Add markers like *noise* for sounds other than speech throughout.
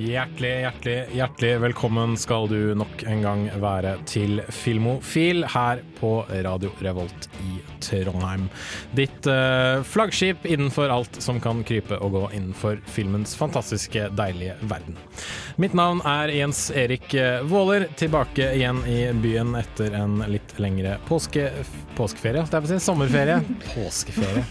Hjertelig, hjertelig, hjertelig velkommen skal du nok en gang være til Filmofil her på Radio Revolt i Trondheim. Ditt uh, flaggskip innenfor alt som kan krype og gå innenfor filmens fantastiske, deilige verden. Mitt navn er Jens Erik eh, Våler, tilbake igjen i byen etter en litt lengre påske... Påskeferie, jeg på å si. Sommerferie. *laughs* Påskeferie.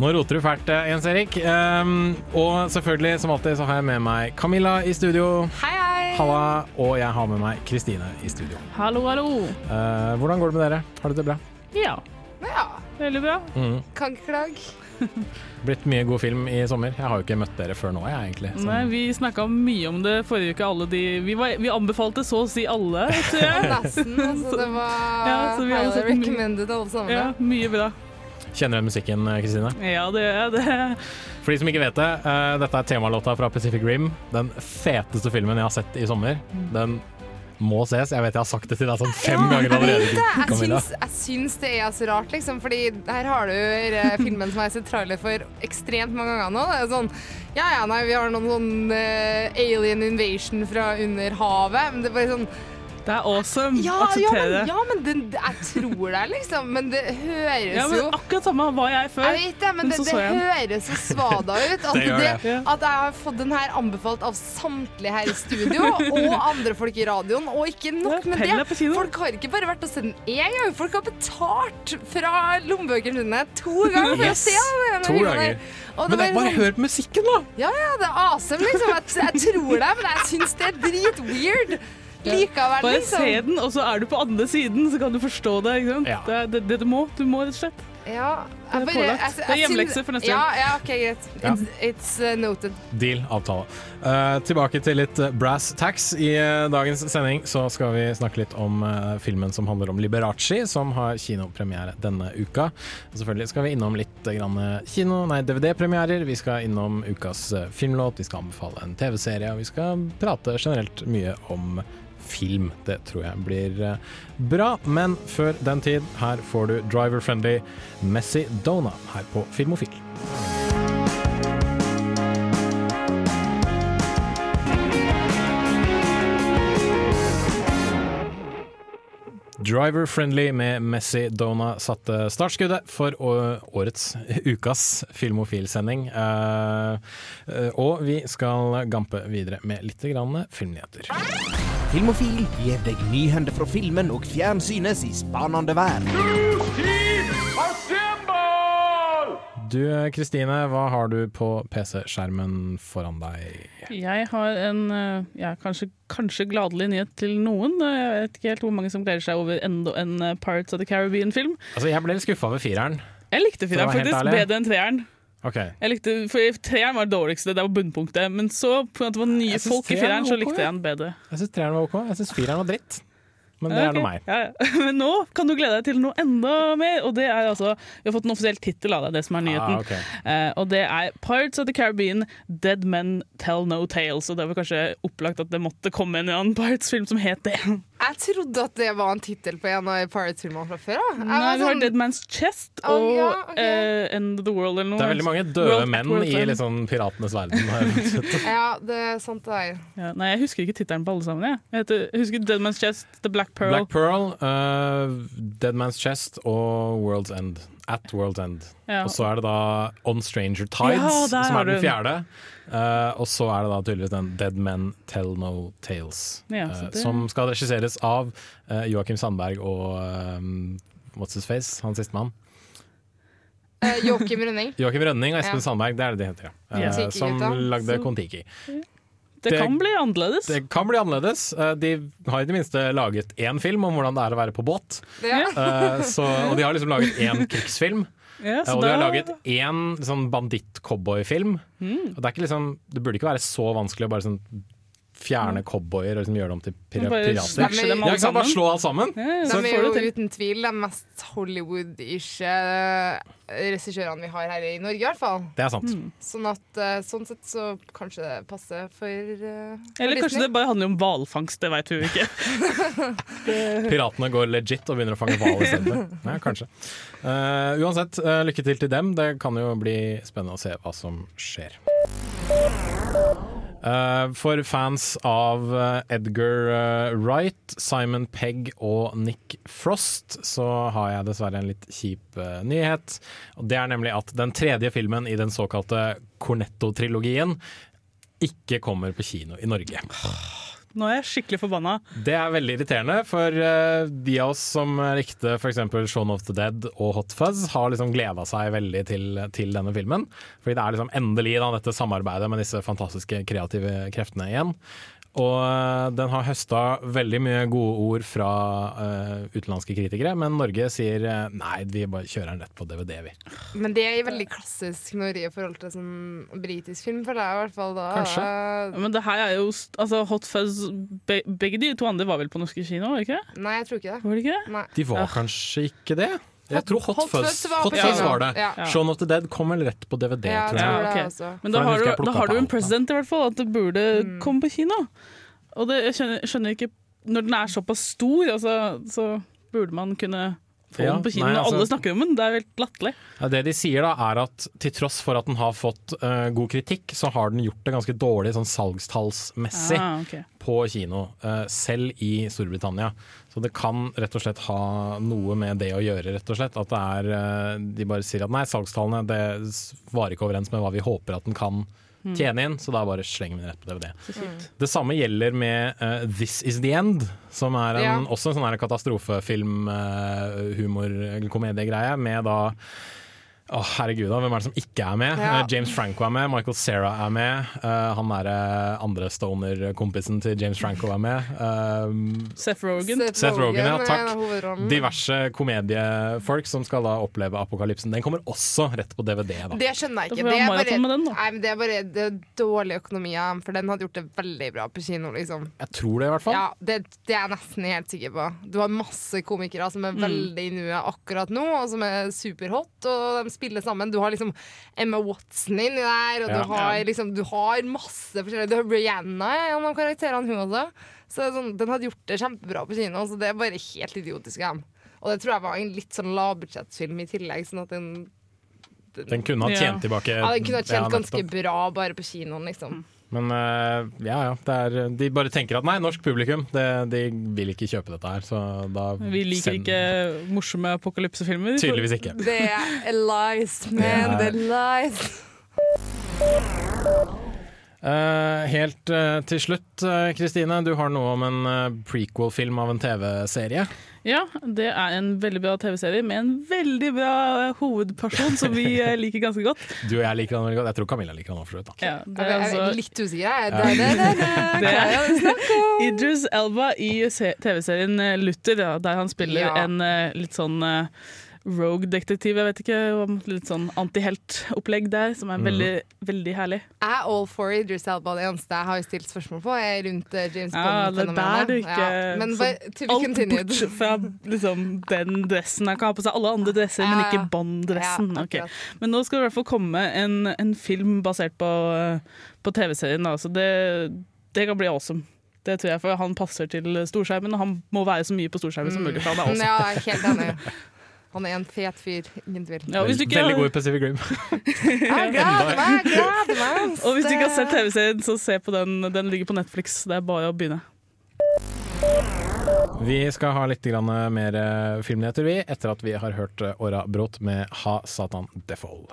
Nå roter du fælt, eh, Jens Erik. Um, og selvfølgelig, som alltid, så har jeg med meg Camilla i studio. Hei, hei! Halla. Og jeg har med meg Kristine i studio. Hallo, hallo. Uh, hvordan går det med dere? Har dere det bra? Ja, Ja, veldig bra. Mm. kan ikke klage. *laughs* Blitt mye god film i sommer. Jeg har jo ikke møtt dere før nå, jeg, egentlig. Så- Nei, vi snakka mye om det forrige uke, alle de Vi, var, vi anbefalte så å si alle, tror jeg. Nesten. Altså, det var *laughs* Ja, så highly recommended alle sammen. Ja, mye bra. Kjenner du igjen musikken, eh, Kristine? Ja, det gjør jeg. det. For de som ikke vet det, uh, dette er temalåta fra Pacific Rim. Den feteste filmen jeg har sett i sommer. Den må ses. Jeg vet jeg har sagt det til deg sånn fem ganger allerede. Jeg, syns, jeg syns det er så rart, liksom. Fordi her har du eh, filmen som jeg har sett trailer for ekstremt mange ganger nå. Det er sånn Ja ja, nei, vi har noen sånn uh, alien invasion fra under havet. Men det er bare sånn Det er awesome. Ja, ja, Akseptere men, det. ja, men det, jeg tror det, liksom. Men det høres Ja, jo men akkurat samme var jeg før. Jeg vet det, men Men det, så det så det den. høres så svada ut. *laughs* At, Det. At jeg har fått den her anbefalt av samtlige her i studio, og andre folk i radioen. Og ikke nok med det. Folk har ikke bare vært og sett den én gang, folk har betalt fra lommebøkene sine to ganger for Yes. å se den. To ganger. Men bare sånn- hør på musikken, da! Ja, ja, det er awesome, liksom. Jeg, jeg tror det, men jeg syns det er dritweird. Likevel, Bare liksom. se den, og så er du på andre siden, så kan du forstå det. ikke sant? Ja. Det er det, det du må. Du må, rett og slett. Ja, Det er pålagt. Det er hjemmelekse for neste ja, gang. Ja, OK, greit. Ja. It's, it's uh, noted. Deal, avtale. Uh, tilbake til litt eh, brass tax. I uh, dagens sending så skal vi snakke litt om uh, filmen som handler om Liberace, som har kinopremiere denne uka. Og selvfølgelig skal vi innom litt grann, kino, nei, DVD-premierer. Vi skal innom ukas filmlåt, vi skal anbefale en TV-serie, og vi skal prate generelt mye om film. Det tror jeg blir eh, bra. Men før den tid, her får du Driver Friendly Messi Dona her på Filmofil. Driver Friendly med Messi Dona satte startskuddet for årets *laughs* ukas Filmofil-sending. Eh, eh, og vi skal gampe videre med litt filmnyheter. Filmofil gir deg nyhender fra filmen og fjernsynets i spanende verden. Du Kristine, hva har du på PC-skjermen foran deg? Jeg har en eh, ja, kanskje, kanskje gladelig nyhet til noen. Jeg vet ikke helt hvor mange som gleder seg over enda en eh, Pirates of the Caribbean-film. Altså, Jeg ble litt skuffa over fireren. Jeg likte fireren faktisk bedre enn treeren. Ok. Jeg likte, for Treeren var det dårligste, det var bunnpunktet. Men så, på at det var nye folk i fireren, så likte jeg den bedre. Jeg syns treeren var ok. Jeg syns fireren var dritt. Men det okay. er nå meg. Ja, ja. *laughs* Men nå kan du glede deg til noe enda mer, og det er altså Vi har fått en offisiell tittel av det, det som er nyheten. Ah, okay. Eh, og det er Pirates of the Caribbean, Dead Men Tell No Tales. Og det var kanskje opplagt at det måtte komme en annen Pirates-film som het det. *laughs* Jeg trodde at det var en tittel på en av Pirates-filmene fra før. da. Jeg Nei, var du har sånn- Dead Man's Chest og ja, okay. uh, End of the World eller noe. Det er veldig mange døde World- menn World i liksom piratenes verden. *laughs* Ja, det er sant det er. Ja, nei, jeg husker ikke tittelen på alle sammen. Jeg, jeg, heter, jeg husker Dead Man's Chest, The Black Pearl. Black Pearl, uh, Dead Man's Chest og World's End. At World's End. Ja. Og så er det da On Stranger Tides, Ja, som er den fjerde. Uh, og så er det da tydeligvis den Dead Men Tell No Tales, Ja, uh, som skal regisseres av uh, Joakim Sandberg og um, What's His Face, han sistemann. Uh, Joakim Rønning. *laughs* Joakim Rønning og Espen Ja. Sandberg, det er det de heter, ja. Uh, som lagde Kon-Tiki. Det, det- kan bli annerledes. Det kan bli annerledes. Uh, de har i det minste laget én film om hvordan det er å være på båt. Ja. Uh, så, og de har liksom laget én krigsfilm. *laughs* ja, og de har da- laget én sånn banditt-cowboyfilm. Mm. Og det, er ikke liksom, det burde ikke være så vanskelig å bare sånn fjerne cowboyer og liksom gjøre dem til Bare pirater. Ja, alle? Bare slå alt sammen. Ja, ja, De er jo til. uten tvil de mest Hollywood-ish eh, regissørene vi har her i Norge, i hvert fall. Det er sant. Sånn at eh, sånn sett så kanskje det passer for, uh, for Eller kanskje Disney. det bare handler om hvalfangst, det veit vi jo ikke. *laughs* Piratene går legit og begynner å fange hval istedenfor. *laughs* Ja, kanskje. Uh, uansett, uh, lykke til til dem. Det kan jo bli spennende å se hva som skjer. Eh, for fans av eh, Edgar eh, Wright, Simon Pegg og Nick Frost, så har jeg dessverre en litt kjip nyhet. Det er nemlig at den tredje filmen i den såkalte Cornetto-trilogien ikke kommer på kino i Norge. Nå er jeg skikkelig forbanna. Det er veldig irriterende, for eh, de av oss som likte f.eks. Shaun of the Dead og Hot Fuzz, har liksom gleda seg veldig til, til denne filmen. Fordi det er liksom endelig da, dette samarbeidet med disse fantastiske kreative kreftene igjen. Og eh, den har høsta veldig mye gode ord fra uh, utenlandske kritikere, men Norge sier uh, nei, vi bare kjører den rett på DVD, vi. Men det er veldig klassisk Norge i forhold til sånn britisk film, føler jeg i hvert fall. da. Kanskje. Uh, Men det her er jo altså Hot Fuzz be, Begge de to andre var vel på norske kino, var det ikke? det? Nei, jeg tror ikke det. Var det ikke det? Nei. De var kanskje ikke det? Jeg tror Hot, Hot Fuzz, Fuzz var Hot Fuzz var det. Ja. Shaun of the Dead kom vel rett på DVD, Ja, tror jeg. Ja, okay. Men da har, du, da har du en president i hvert fall, at det burde Mm. komme på kino. Og det, jeg skjønner, skjønner ikke Når den er såpass stor, altså, så burde man kunne få Ja, den på kino. nei, altså- alle snakker om den, det er helt latterlig. Ja, det de sier da er at til tross for at den har fått uh, god kritikk, så har den gjort det ganske dårlig sånn salgstallsmessig Ah, okay. på kino, Uh, selv i Storbritannia. Så det kan rett og slett ha noe med det å gjøre, rett og slett. At det er uh, De bare sier at nei, salgstallene det varer ikke overens med hva vi håper at den kan tjene inn, så da bare slenger vi den rett på DVD. Det samme gjelder med uh, This Is The End, som er en, Ja. også en sånn katastrofefilm, uh, humor, eller komediegreie, med da Å, herregud, da, hvem er det som ikke er med? Ja. Eh, James Franco er med, Michael Cera er med. Uh, han er andre stoner-kompisen til James Franco er med. eh, Seth Rogen. Seth Rogen, ja, er takk. diverse komediefolk som skal da oppleve apokalypsen. Den kommer også rett på DVD. da. Det skjønner jeg ikke. Det er, bare, den, nei, men det er bare det er dårlig økonomi av dem, for den hadde gjort det veldig bra på kino. liksom. Jeg tror det, i hvert fall. Ja, det, det er jeg nesten helt sikker på. Du har masse komikere som er veldig i nuet akkurat nå, og som er superhot, og de spiller sammen. Du har liksom Emma Watson inni der, og Ja. du, har, liksom, du har masse forskjellige Du har Brianna, en av karakterene, hun også. Så det er sånn, den hadde gjort det kjempebra på kino, så det er bare helt idiotisk av dem. Og det tror jeg var en litt sånn lavbudsjettfilm i tillegg, sånn at den Den kunne ha Ja. tjent tilbake. ja, den kunne ha Ja, tjent ganske bra bare på kinoen, liksom. Men eh, ja, ja. Det er, de bare tenker at nei, norsk publikum, det, de vil ikke kjøpe dette her. Så da Vi liker send- ikke morsomme apokalypsefilmer. Tydeligvis ikke. Det er lies, man. Det er lies. Eh, helt eh, til slutt, eh, Kristine. du har noe om en prequel-film av en TV-serie. Ja, det er en veldig bra TV-serie med en veldig bra hovedperson som vi liker ganske godt. *laughs* Du og jeg liker den veldig godt. Jeg tror Camilla liker den også, for så vidt. Ja, det er altså litt usikker. jeg. Er-. Idris Elba i TV-serien Luther, der han spiller Ja. en litt sånn rogue-detektiv, jeg vet ikke, litt sånn antiheltopplegg der, som er veldig veldig, veldig herlig. Jeg er all for Idris Elba. Det eneste jeg har stilt spørsmål på, er rundt eh, James Ja, det er Bond-fenomenet. der du ikke- Ja, be Alt continued. bort fra liksom, den dressen. Jeg kan ha på seg alle andre dresser, men Ja, men ikke Bond-dressen. Ja, Ok. Men nå skal det i hvert fall komme en, en film basert på, eh, på TV-serien, da, så det, det kan bli awesome. Det tror jeg, for Han passer til storskjermen, og han må være så mye på storskjermen som mulig. For han er awesome. *laughs* Mm. Ja, helt enig. *laughs* Han er en fet fyr, ingen tvil. Ja, hvis du ikke Veldig har- god i Pacific Rim. Jeg gleder meg! gleder meg. Og hvis du ikke har sett TV-serien, så se på den. Den ligger på Netflix. Det er bare å begynne. Vi skal ha litt grann mer eh, filmnyheter, vi, etter at vi har hørt eh, Åra Brått med Ha Satan Defold.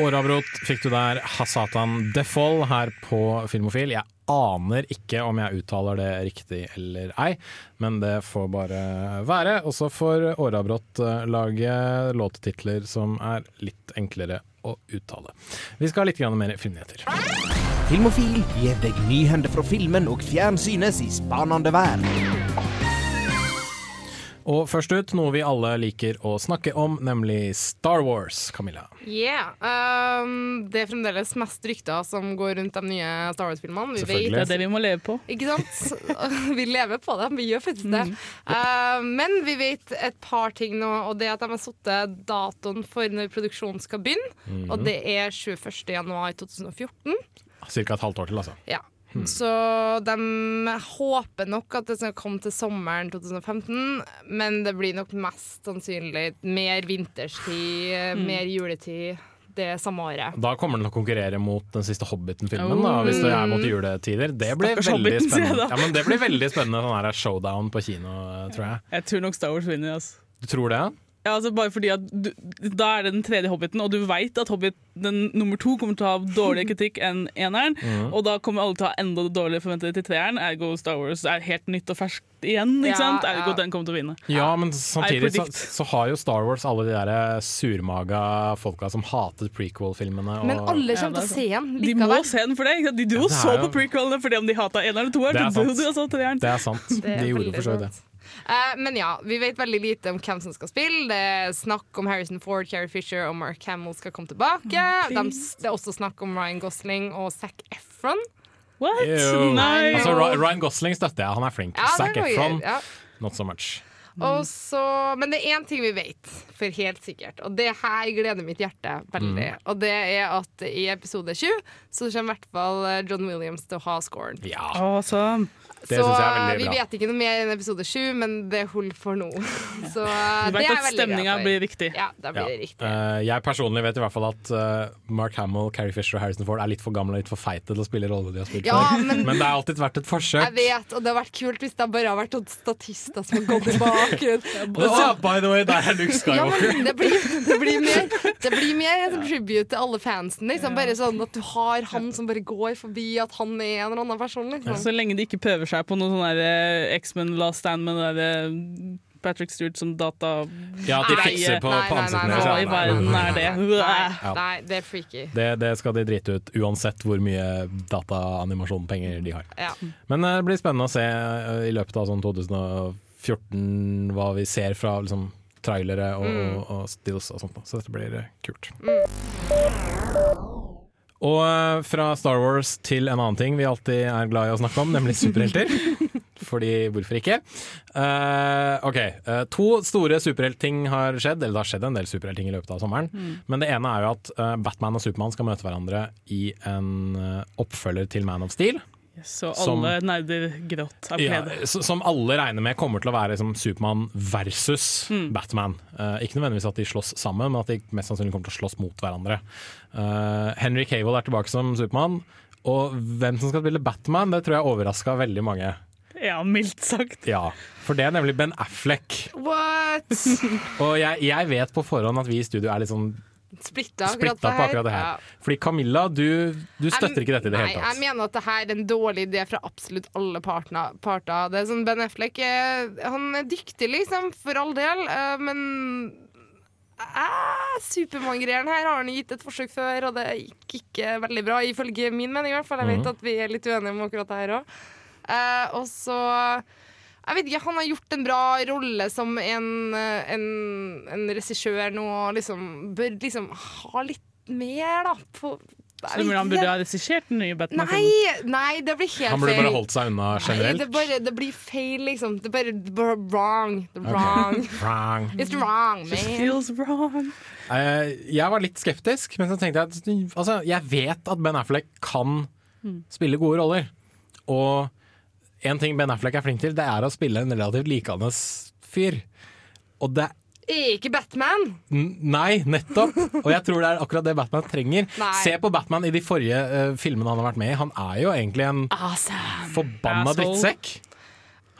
Åravråt fikk du der Hasatan defol her på Filmofil. Jeg aner ikke om jeg uttaler det riktig eller ei, men det får bare være. Og så får Åravråt eh, lage låttitler som er litt enklere å uttale. Vi skal ha litt mer filmnyheter. Filmofil gir deg nyhender fra filmen og fjernsynets i spanende verden. Og først ut, noe vi alle liker å snakke om, nemlig Star Wars. Camilla. Yeah. Um, det er fremdeles mest rykter som går rundt de nye Star Wars-filmene. Vi. Det er det vi må leve på. Ikke sant? *laughs* Vi lever på det. Vi gjør faktisk det. Uh, men vi vet et par ting nå, og det er at de har satt datoen for når produksjonen skal begynne. Og det er 21. januar 2014. Cirka et halvt år til, altså. Ja. Så de håper nok at det skal komme til sommeren 2015, men det blir nok mest sannsynlig mer vinterstid, mer juletid det samme året. Da kommer den til å konkurrere mot den siste Hobbiten-filmen, oh. hvis det er mot juletider. Det blir Stakkars veldig Hobbiten, spennende. Ja, men det blir veldig spennende sånn her showdown på kino, tror jeg. Jeg tror nok Star Wars vinner. Altså. Du tror det? Ja, altså bare fordi at du, Da er det den tredje Hobbiten, og du veit at Hobbit den nummer to kommer til å ha dårligere kritikk enn eneren. Mhm. Og da kommer alle til å ha enda dårligere forventninger til treeren. Ergo Star Wars er helt nytt og ferskt igjen. ikke Ja, sant? Ergo ja. den kommer til å vinne. Ja, men samtidig så, så har jo Star Wars alle de der surmaga folka som hatet prequel-filmene. og- Men alle kommer er til å se den De må se den for det. ikke sant? De dro Ja, det så jo- på prequelene fordi om de hata eneren og toeren. Det er sant. de og så treeren. Det er sant. Det er De gjorde for så vidt det. Eh, men ja, vi vet veldig lite om hvem som skal spille. Det er snakk om Harrison Ford, Carrie Fisher og Mark Hamill skal komme tilbake. De, det er også snakk om Ryan Gosling og Zac Efron. What? Nei. Altså, Ryan Gosling støtter jeg, han er flink. Ja, Zac Efron, ja. not so much. Og så, men det er én ting vi vet, for helt sikkert, og det her gleder mitt hjerte veldig. Og det er at i episode 7 så kommer i hvert fall eh, John Williams til å ha scoren. Ja, Awesome. Det så er veldig vi bra. vet ikke noe mer enn episode 7, men det holder for nå. *laughs* Så Du det vet er jeg at stemninga for. blir riktig. Ja, da blir Ja. det riktig. Uh, jeg personlig vet i hvert fall at uh, Mark Hamill, Carrie Fisher og Harrison Ford er litt for gamle og litt for feite til å spille rollene de har spilt Ja, før. men- *laughs* Men det har alltid vært et forsøk. Jeg vet, og det har vært kult hvis det bare har vært noen statister som har gått i bakgrunnen. *laughs* Å, by the way, der er Luke Ja, men det blir, det blir mer Det blir mer en tribute til alle fansen. Liksom. Bare sånn at du har han som bare går forbi at han er en eller annen person. Liksom. Så lenge de ikke prøver seg på noe sånn eh, X-Men Last Stand med det der, eh, Patrick Stewart som data... Ja, at de fikser på, nei, nei, nei, deres. Hva i Nei, verden nei, er nei, det? Nei, nei, det er freaky. Det, det skal de drite ut, uansett hvor mye dataanimasjonpenger de har. Ja. Men eh, det blir spennende å se eh, i løpet av sånn 2014 hva vi ser fra liksom, trailere og, Mm. og, og stills og sånt. Så dette blir kult. kult. Og eh, fra Star Wars til en annen ting vi alltid er glad i å snakke om, nemlig superhelter. *laughs* Fordi hvorfor ikke? Uh, ok, uh, To store superheltting har skjedd, eller det har skjedd en del superheltting i løpet av sommeren. Men det ene er jo at uh, Batman og Supermann skal møte hverandre i en oppfølger til Man of Steel. Så Som- alle nerder gråt av glede. Ja, som alle regner med kommer til å være liksom Supermann versus Batman. Uh, ikke nødvendigvis at de slåss sammen, men at de mest sannsynlig kommer til å slåss mot hverandre. Uh, Henry Cable er tilbake som Supermann, og hvem som skal spille Batman, det tror jeg overraska veldig mange. Ja, mildt sagt. Ja, For det er nemlig Ben Affleck. What? *laughs* Og jeg, jeg vet på forhånd at vi i studio er litt sånn Splitta akkurat splitta på akkurat det her. Ja. Fordi Camilla, du, du støtter ikke dette i det Nei, hele jeg mener at det her er en dårlig idé fra absolutt alle parter. Det er sånn Ben Affleck han er dyktig, liksom, for all del, eh, men eh, Supermann-greiene her har han gitt et forsøk før, og det gikk ikke veldig bra, ifølge min mening i hvert fall. Jeg vet Mhm. at vi er litt uenige om akkurat det her òg. og så jeg vet ikke, Han har gjort en bra rolle som en, eh, en, en regissør nå, og liksom bør liksom ha litt mer, da. På, Så han burde ha regissert den nye Batman? Nei, nei, det blir helt feil. Han burde bare holdt seg unna Nei, generelt. det, bare, det blir feil, liksom. Det bare, det bare wrong. Det er wrong. *laughs* Wrong. It's wrong, man. It feels wrong. Uh, jeg var litt skeptisk, men så tenkte jeg at altså, jeg vet at Ben Affleck kan spille gode roller. Og en ting Ben Affleck er flink til, det er å spille en relativt likandes fyr. Og det ikke Batman. N- Nei, nettopp! Og jeg tror det er akkurat det Batman trenger. *laughs* Nei. Se på Batman i de forrige uh, filmene han har vært med i. Han er jo egentlig en Awesome. forbanna drittsekk.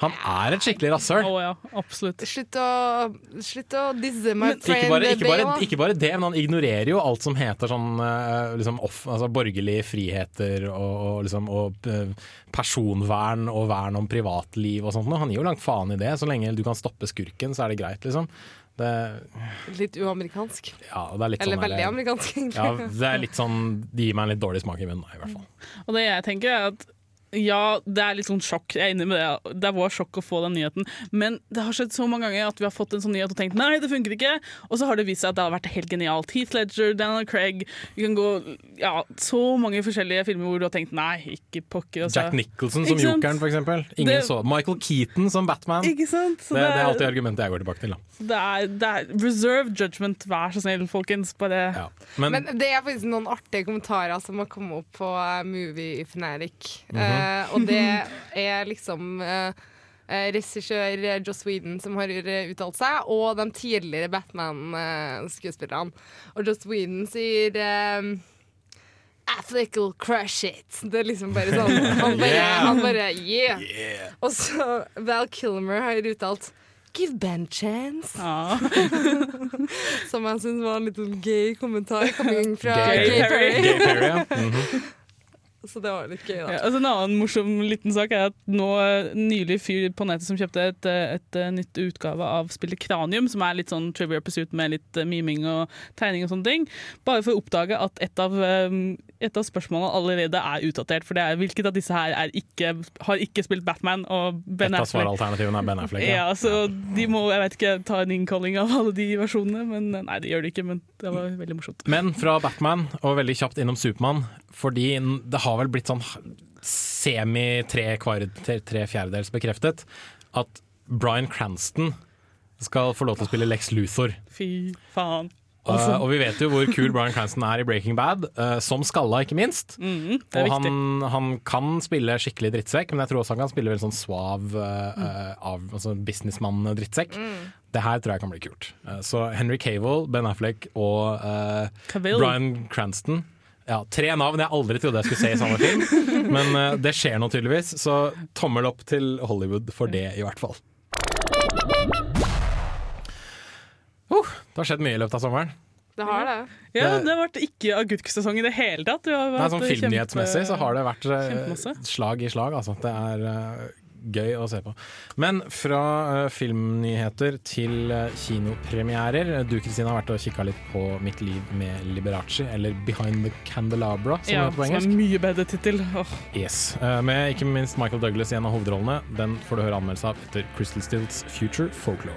Han er et skikkelig rasshøl. Oh, ja, absolutt. Slutt å, slutt å disse my Ikke friend bare, ikke, bare, ikke bare det, men han ignorerer jo alt som heter sånn eh, liksom off, altså borgerlige friheter og, og, liksom, og eh, personvern og vern om privatliv og sånt. Han gir jo langt faen i det. Så lenge du kan stoppe skurken, så er det greit, liksom. Det, Litt uamerikansk. ja, det er litt Eller sånn veldig amerikansk, egentlig. ja, det er litt sånn Det gir meg en litt dårlig smak i munnen, i hvert fall. Og det jeg tenker er at Ja, det er litt sånn sjokk. Jeg er enig med det. Det var sjokk å få den nyheten. Men det har skjedd så mange ganger at vi har fått en sånn nyhet og tenkt nei, det funker ikke. Og så har det vist seg at det har vært helt genialt. Heath Ledger, Daniel Craig Vi kan gå ja, så mange forskjellige filmer hvor du har tenkt nei, ikke pokker. Altså. Jack Nicholson som? Jokeren, for eksempel. Ingen Det- så. Michael Keaton som Batman. Det, Ikke sant? Så det er alltid argumentet jeg går tilbake til. Da. det, er, det er reserve judgment, vær så snill, folkens. Bare Ja. Men, Men det er faktisk noen artige kommentarer som har kommet opp på eh, Movie Fanatic. Mhm. Eh, og det er liksom uh, regissør eh, Joss Whedon som har eh, uttalt seg, og de tidligere Batman-skuespillerne. og Joss Whedon sier um, Affleck will crush it. Det er liksom bare sånn Han bare, Yeah. han bare yeah. Og så Val Kilmer har uttalt Give Ben chance. ja. *laughs* Som jeg syns var en litt gøy gay kommentar coming fra Gay Gay, Perry. Perry. Gay Perry, ja. Mhm. Så det var litt gøy, da. Ja, altså en annen morsom liten sak er at nå eh, nylig fyr på nettet som kjøpte et, eh, et, eh, nytt utgave av spillet Kranium, som er litt sånn Trivia Pursuit med litt miming og tegning og sånne ting, bare for å oppdage at et av, et av spørsmålene allerede er utdatert. For det er hvilket av disse her er ikke, har ikke spilt Batman og Ben Et av svaralternativene er Ben Affleck. Ja, Ja. så de må jeg vet ikke, ta en innkalling av alle de versjonene, men eh, nei, det gjør de ikke. Men det var veldig morsomt. Men fra Batman, og veldig kjapt innom Supermann, fordi det har vel blitt sånn semi tre, tre fjerdedels bekreftet at Bryan Cranston skal få lov til å spille Lex Luthor. Fy faen. Uh, og vi vet jo hvor kul Bryan Cranston er i Breaking Bad, uh, som skalla, ikke minst. Mm, Og han, han kan spille skikkelig drittsekk, men jeg tror også han kan spille veldig sånn svav uh, Mm. uh, av, altså businessmann-drittsekk. Det her tror jeg kan bli kult. Så Henry Cable, Ben Affleck og Cavill. Bryan Cranston. Ja, tre navn jeg aldri trodde jeg skulle se i samme film, *laughs* men uh, det skjer nå tydeligvis. Så tommel opp til Hollywood for det, i hvert fall. Uh, det har skjedd mye i løpet av sommeren. Det har det. Ja, Det- har vært ikke agurksesong i det hele tatt. Det Nei, sånn Filmnyhetsmessig så har det vært eh, Kjempemasse. slag i slag. Altså. Det er uh, gøy å se på. Men fra uh, filmnyheter til uh, kinopremierer. Du Kristine har vært og kikka litt på Mitt liv med Liberace, eller Behind the Candelabra, som Ja, det heter på som er en mye bedre tittel. Oh. Yes. Med ikke minst Michael Douglas i en av hovedrollene. Den får du høre anmeldelse av etter Crystal Stills Future Folklore.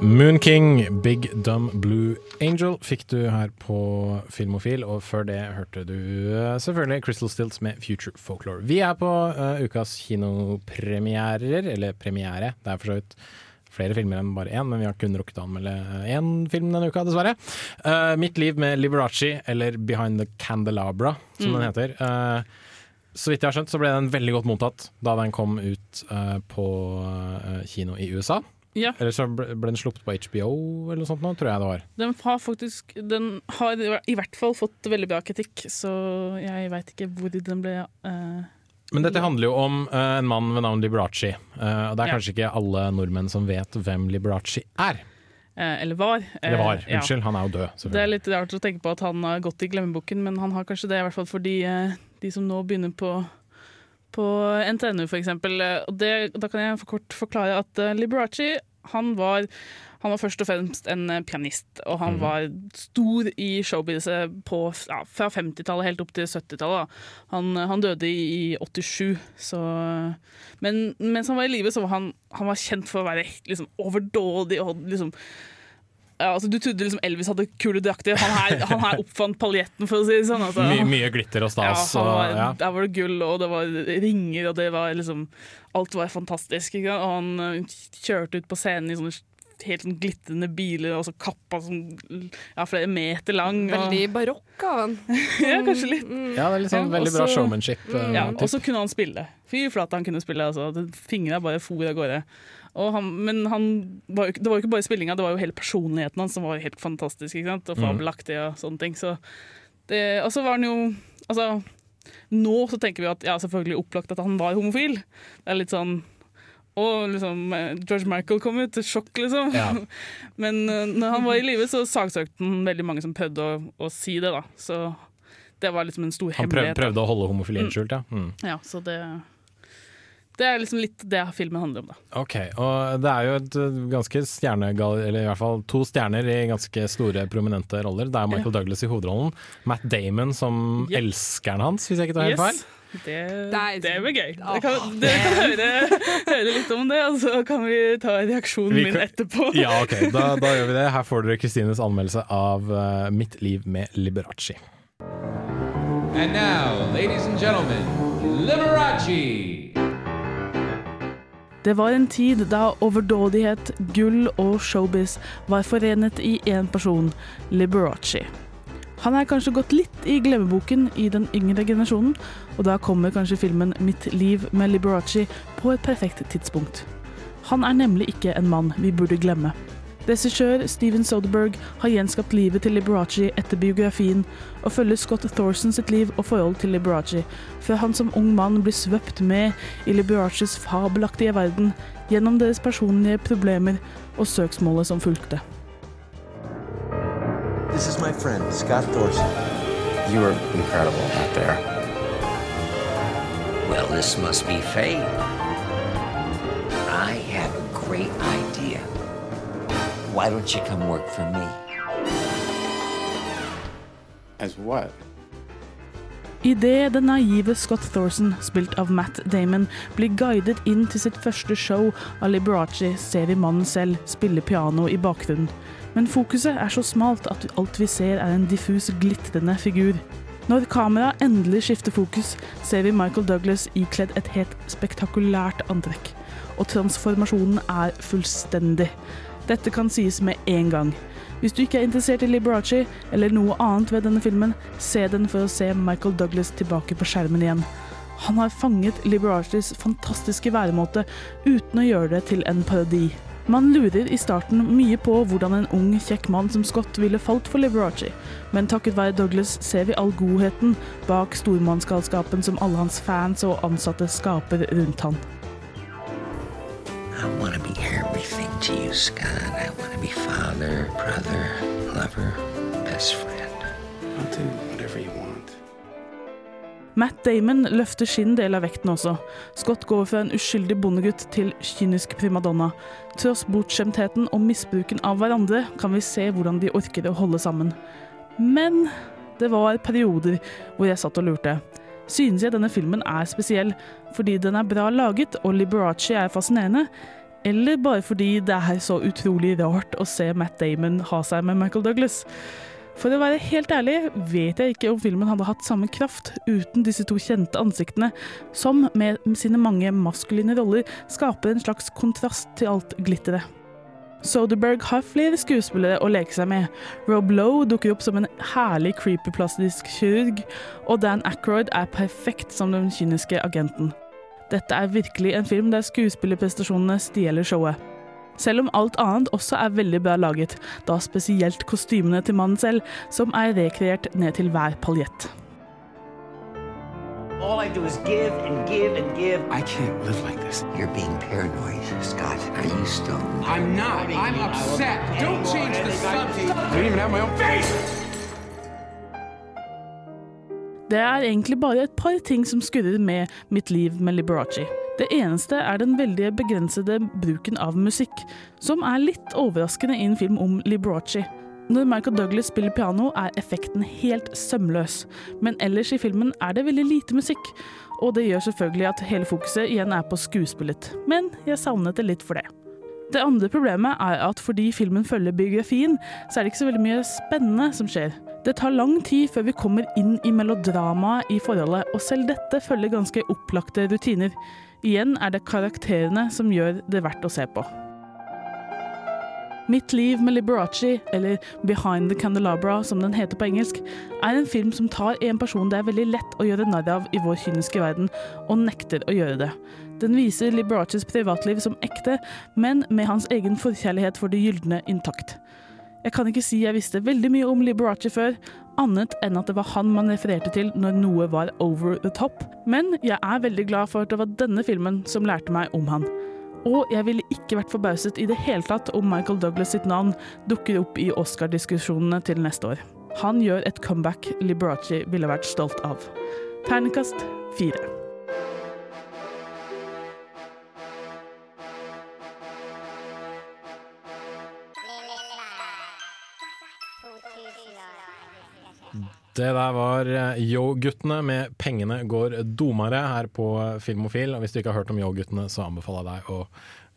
Moon King, Big Dumb Blue Angel fikk du her på Filmofil, og før det hørte du eh, selvfølgelig Crystal Stilts med Future Folklore. Vi er på uh, ukas kinopremierer, eller premiere. Det er for så vidt flere filmer enn bare én, men vi har kun rukket å anmelde én film denne uka, dessverre. Uh, Mitt liv med Liberace, eller Behind the Candelabra, som den heter. Uh, så vidt jeg har skjønt, så ble den veldig godt mottatt da den kom ut uh, på uh, kino i USA. Ja, Eller så ble den sluppet på HBO eller noe sånt nå, tror jeg det var. den har faktisk Den har i hvert fall fått veldig bra kritikk, så jeg veit ikke hvor den ble uh, Men dette handler jo om uh, en mann ved navn Liberace. Uh, og det er Ja. kanskje ikke alle nordmenn som vet hvem Liberace er. Eller var. Eller var, Unnskyld, ja. Han er jo død, Det er litt rart å tenke på at han har gått i glemmeboken, men han har kanskje det, i hvert fall for de, de som nå begynner på, på NTNU, det, da kan jeg for kort forklare at eh, Liberace, han var han var først og fremst en eh, pianist, og han Mhm. var stor i showbizet på, ja, fra 50-tallet helt opp til 70-tallet. Han, han døde i, i 87, så Men mens han var i live, så var han, han var kjent for å være liksom overdådig og liksom altså, du trodde liksom Elvis hadde kule drakter. Han her, han her oppfant paljetten, for å si det sånn. Altså. My, mye glitter og ja, stas. og, ja. Der var det gull, og det var ringer, og det var liksom Alt var fantastisk. Ikke? Og han eh, kjørte ut på scenen i sånne helt sånn glitrende biler, og så kappa sånn ja, flere meter lang. Og, Veldig barokk av han. *laughs* ja, kanskje litt. ja, det er litt sånn Ja, veldig bra også- showmanship. Uh, Ja, og så kunne han spille. Fy flate, han kunne spille. Altså. Fingra bare for av gårde. Han, men han var jo, det var jo ikke bare spillinga, det var jo hele personligheten hans som var helt fantastisk. ikke sant? Og fabelaktig og sånne ting. Så det, og så var han jo Altså, nå så tenker vi at ja, selvfølgelig opplagt at han var homofil. Det er litt sånn og liksom, George Michael kom ut, sjokk, liksom. Ja. *laughs* Men eh, når han var i live, så saksøkte han veldig mange som prøvde å, å si det. da. Så det var liksom en stor Han hemmelighet. Han prøvde å holde homofilien skjult, ja. Mm. Ja, så det, det er liksom litt det filmen handler om, da. Ok, og det er jo et uh, ganske stjernegal... Eller i hvert fall to stjerner i ganske store, prominente roller. Det er Michael Douglas i hovedrollen. Matt Damon som Yep. elskeren hans, hvis jeg ikke tar helt feil. Det, Nei, det blir gøy. Dere kan, det kan høre, høre litt om det, og så kan vi ta reaksjonen Vi min etterpå. Ja, ok, da, da gjør vi det. Her får dere Kristines anmeldelse av uh, Mitt liv med Liberace. And now, ladies and gentlemen, Liberace. Det var en tid da overdådighet, gull og showbiz var forenet i én person, Liberace. Han er kanskje gått litt i glemmeboken i den yngre generasjonen, og da kommer kanskje filmen 'Mitt liv med Liberace' på et perfekt tidspunkt. Han er nemlig ikke en mann vi burde glemme. Regissør Steven Soderberg har gjenskapt livet til Liberace etter biografien, og følger Scott Thorson sitt liv og forhold til Liberace, før han som ung mann blir svøpt med i Liberaces fabelaktige verden gjennom deres personlige problemer og søksmålet som fulgte. This is my friend, Scott Thorson. You were incredible out there. Well, this must be fate. I have a great idea. Why don't you come work for me? As what? Idet den naive Scott Thorson, spilt av Matt Damon, blir guidet inn til sitt første show av Liberace, ser vi mannen selv spille piano i bakgrunnen. Men fokuset er så smalt at alt vi ser er en diffus, glitrende figur. Når kameraet endelig skifter fokus, ser vi Michael Douglas ikledd et helt spektakulært antrekk. Og transformasjonen er fullstendig. Dette kan sies med en gang. Hvis du ikke er interessert i Liberace eller noe annet ved denne filmen, se den for å se Michael Douglas tilbake på skjermen igjen. Han har fanget Liberaces fantastiske væremåte uten å gjøre det til en parodi. Man lurer i starten mye på hvordan en ung, kjekk mann som Scott ville falt for Liberace, men takket være Douglas ser vi all godheten bak stormannsgalskapen som alle hans fans og ansatte skaper rundt han. I want to be everything to you, Scott. I want to be father, brother, lover, best friend. I'll do whatever you want. Matt Damon løfter sin del av vekten også. Scott går fra en uskyldig bondegutt til kynisk primadonna. Tross bortskjemtheten og misbruken av hverandre kan vi se hvordan de orker å holde sammen. Men det var perioder hvor jeg satt og lurte. Synes jeg denne filmen er spesiell fordi den er bra laget og Liberace er fascinerende, eller bare fordi det er så utrolig rart å se Matt Damon ha seg med Michael Douglas? For å være helt ærlig vet jeg ikke om filmen hadde hatt samme kraft uten disse to kjente ansiktene, som med sine mange maskuline roller skaper en slags kontrast til alt glitteret. Soderberg har flere skuespillere å leke seg med. Rob Lowe dukker opp som en herlig creepyplastisk kirurg, og Dan Ackroyd er perfekt som den kyniske agenten. Dette er virkelig en film der skuespillerprestasjonene stjeler showet. Selv om alt annet også er veldig bra laget, da spesielt kostymene til mannen selv, som er rekreert ned til hver paljett. All I do is give and give and give. I can't live like this. You're being paranoid, Scott. Are you stoned? I'm not. I'm upset. Don't change the subject. I don't even have my own face. Det er egentlig bare et par ting som skurrer med mitt liv med Liberace. Det eneste er den veldig begrensede bruken av musikk, som er litt overraskende i en film om Liberace. Når Michael Douglas spiller piano, er effekten helt sømløs, men ellers i filmen er det veldig lite musikk, og det gjør selvfølgelig at hele fokuset igjen er på skuespillet, men jeg savnet det litt for det. Det andre problemet er at fordi filmen følger biografien, så er det ikke så veldig mye spennende som skjer. Det tar lang tid før vi kommer inn i melodramaet i forholdet, og selv dette følger ganske opplagte rutiner. Igjen er det karakterene som gjør det verdt å se på. Mitt liv med Liberace, eller Behind the Candelabra som den heter på engelsk, er en film som tar en person det er veldig lett å gjøre narr av i vår kyniske verden, og nekter å gjøre det. Den viser Liberaces privatliv som ekte, men med hans egen forkjærlighet for det gylne intakt. Jeg kan ikke si jeg visste veldig mye om Liberace før, annet enn at det var han man refererte til når noe var over the top, men jeg er veldig glad for at det var denne filmen som lærte meg om han. Og jeg ville ikke vært forbauset i det hele tatt om Michael Douglas sitt navn dukker opp i Oscar-diskusjonene til neste år. Han gjør et comeback Liberace ville vært stolt av. Ternekast fire. Det der var eh, Yo-guttene med 'Pengene går domere' her på Filmofil. Og hvis du ikke har hørt om Yo-guttene, så anbefaler jeg deg å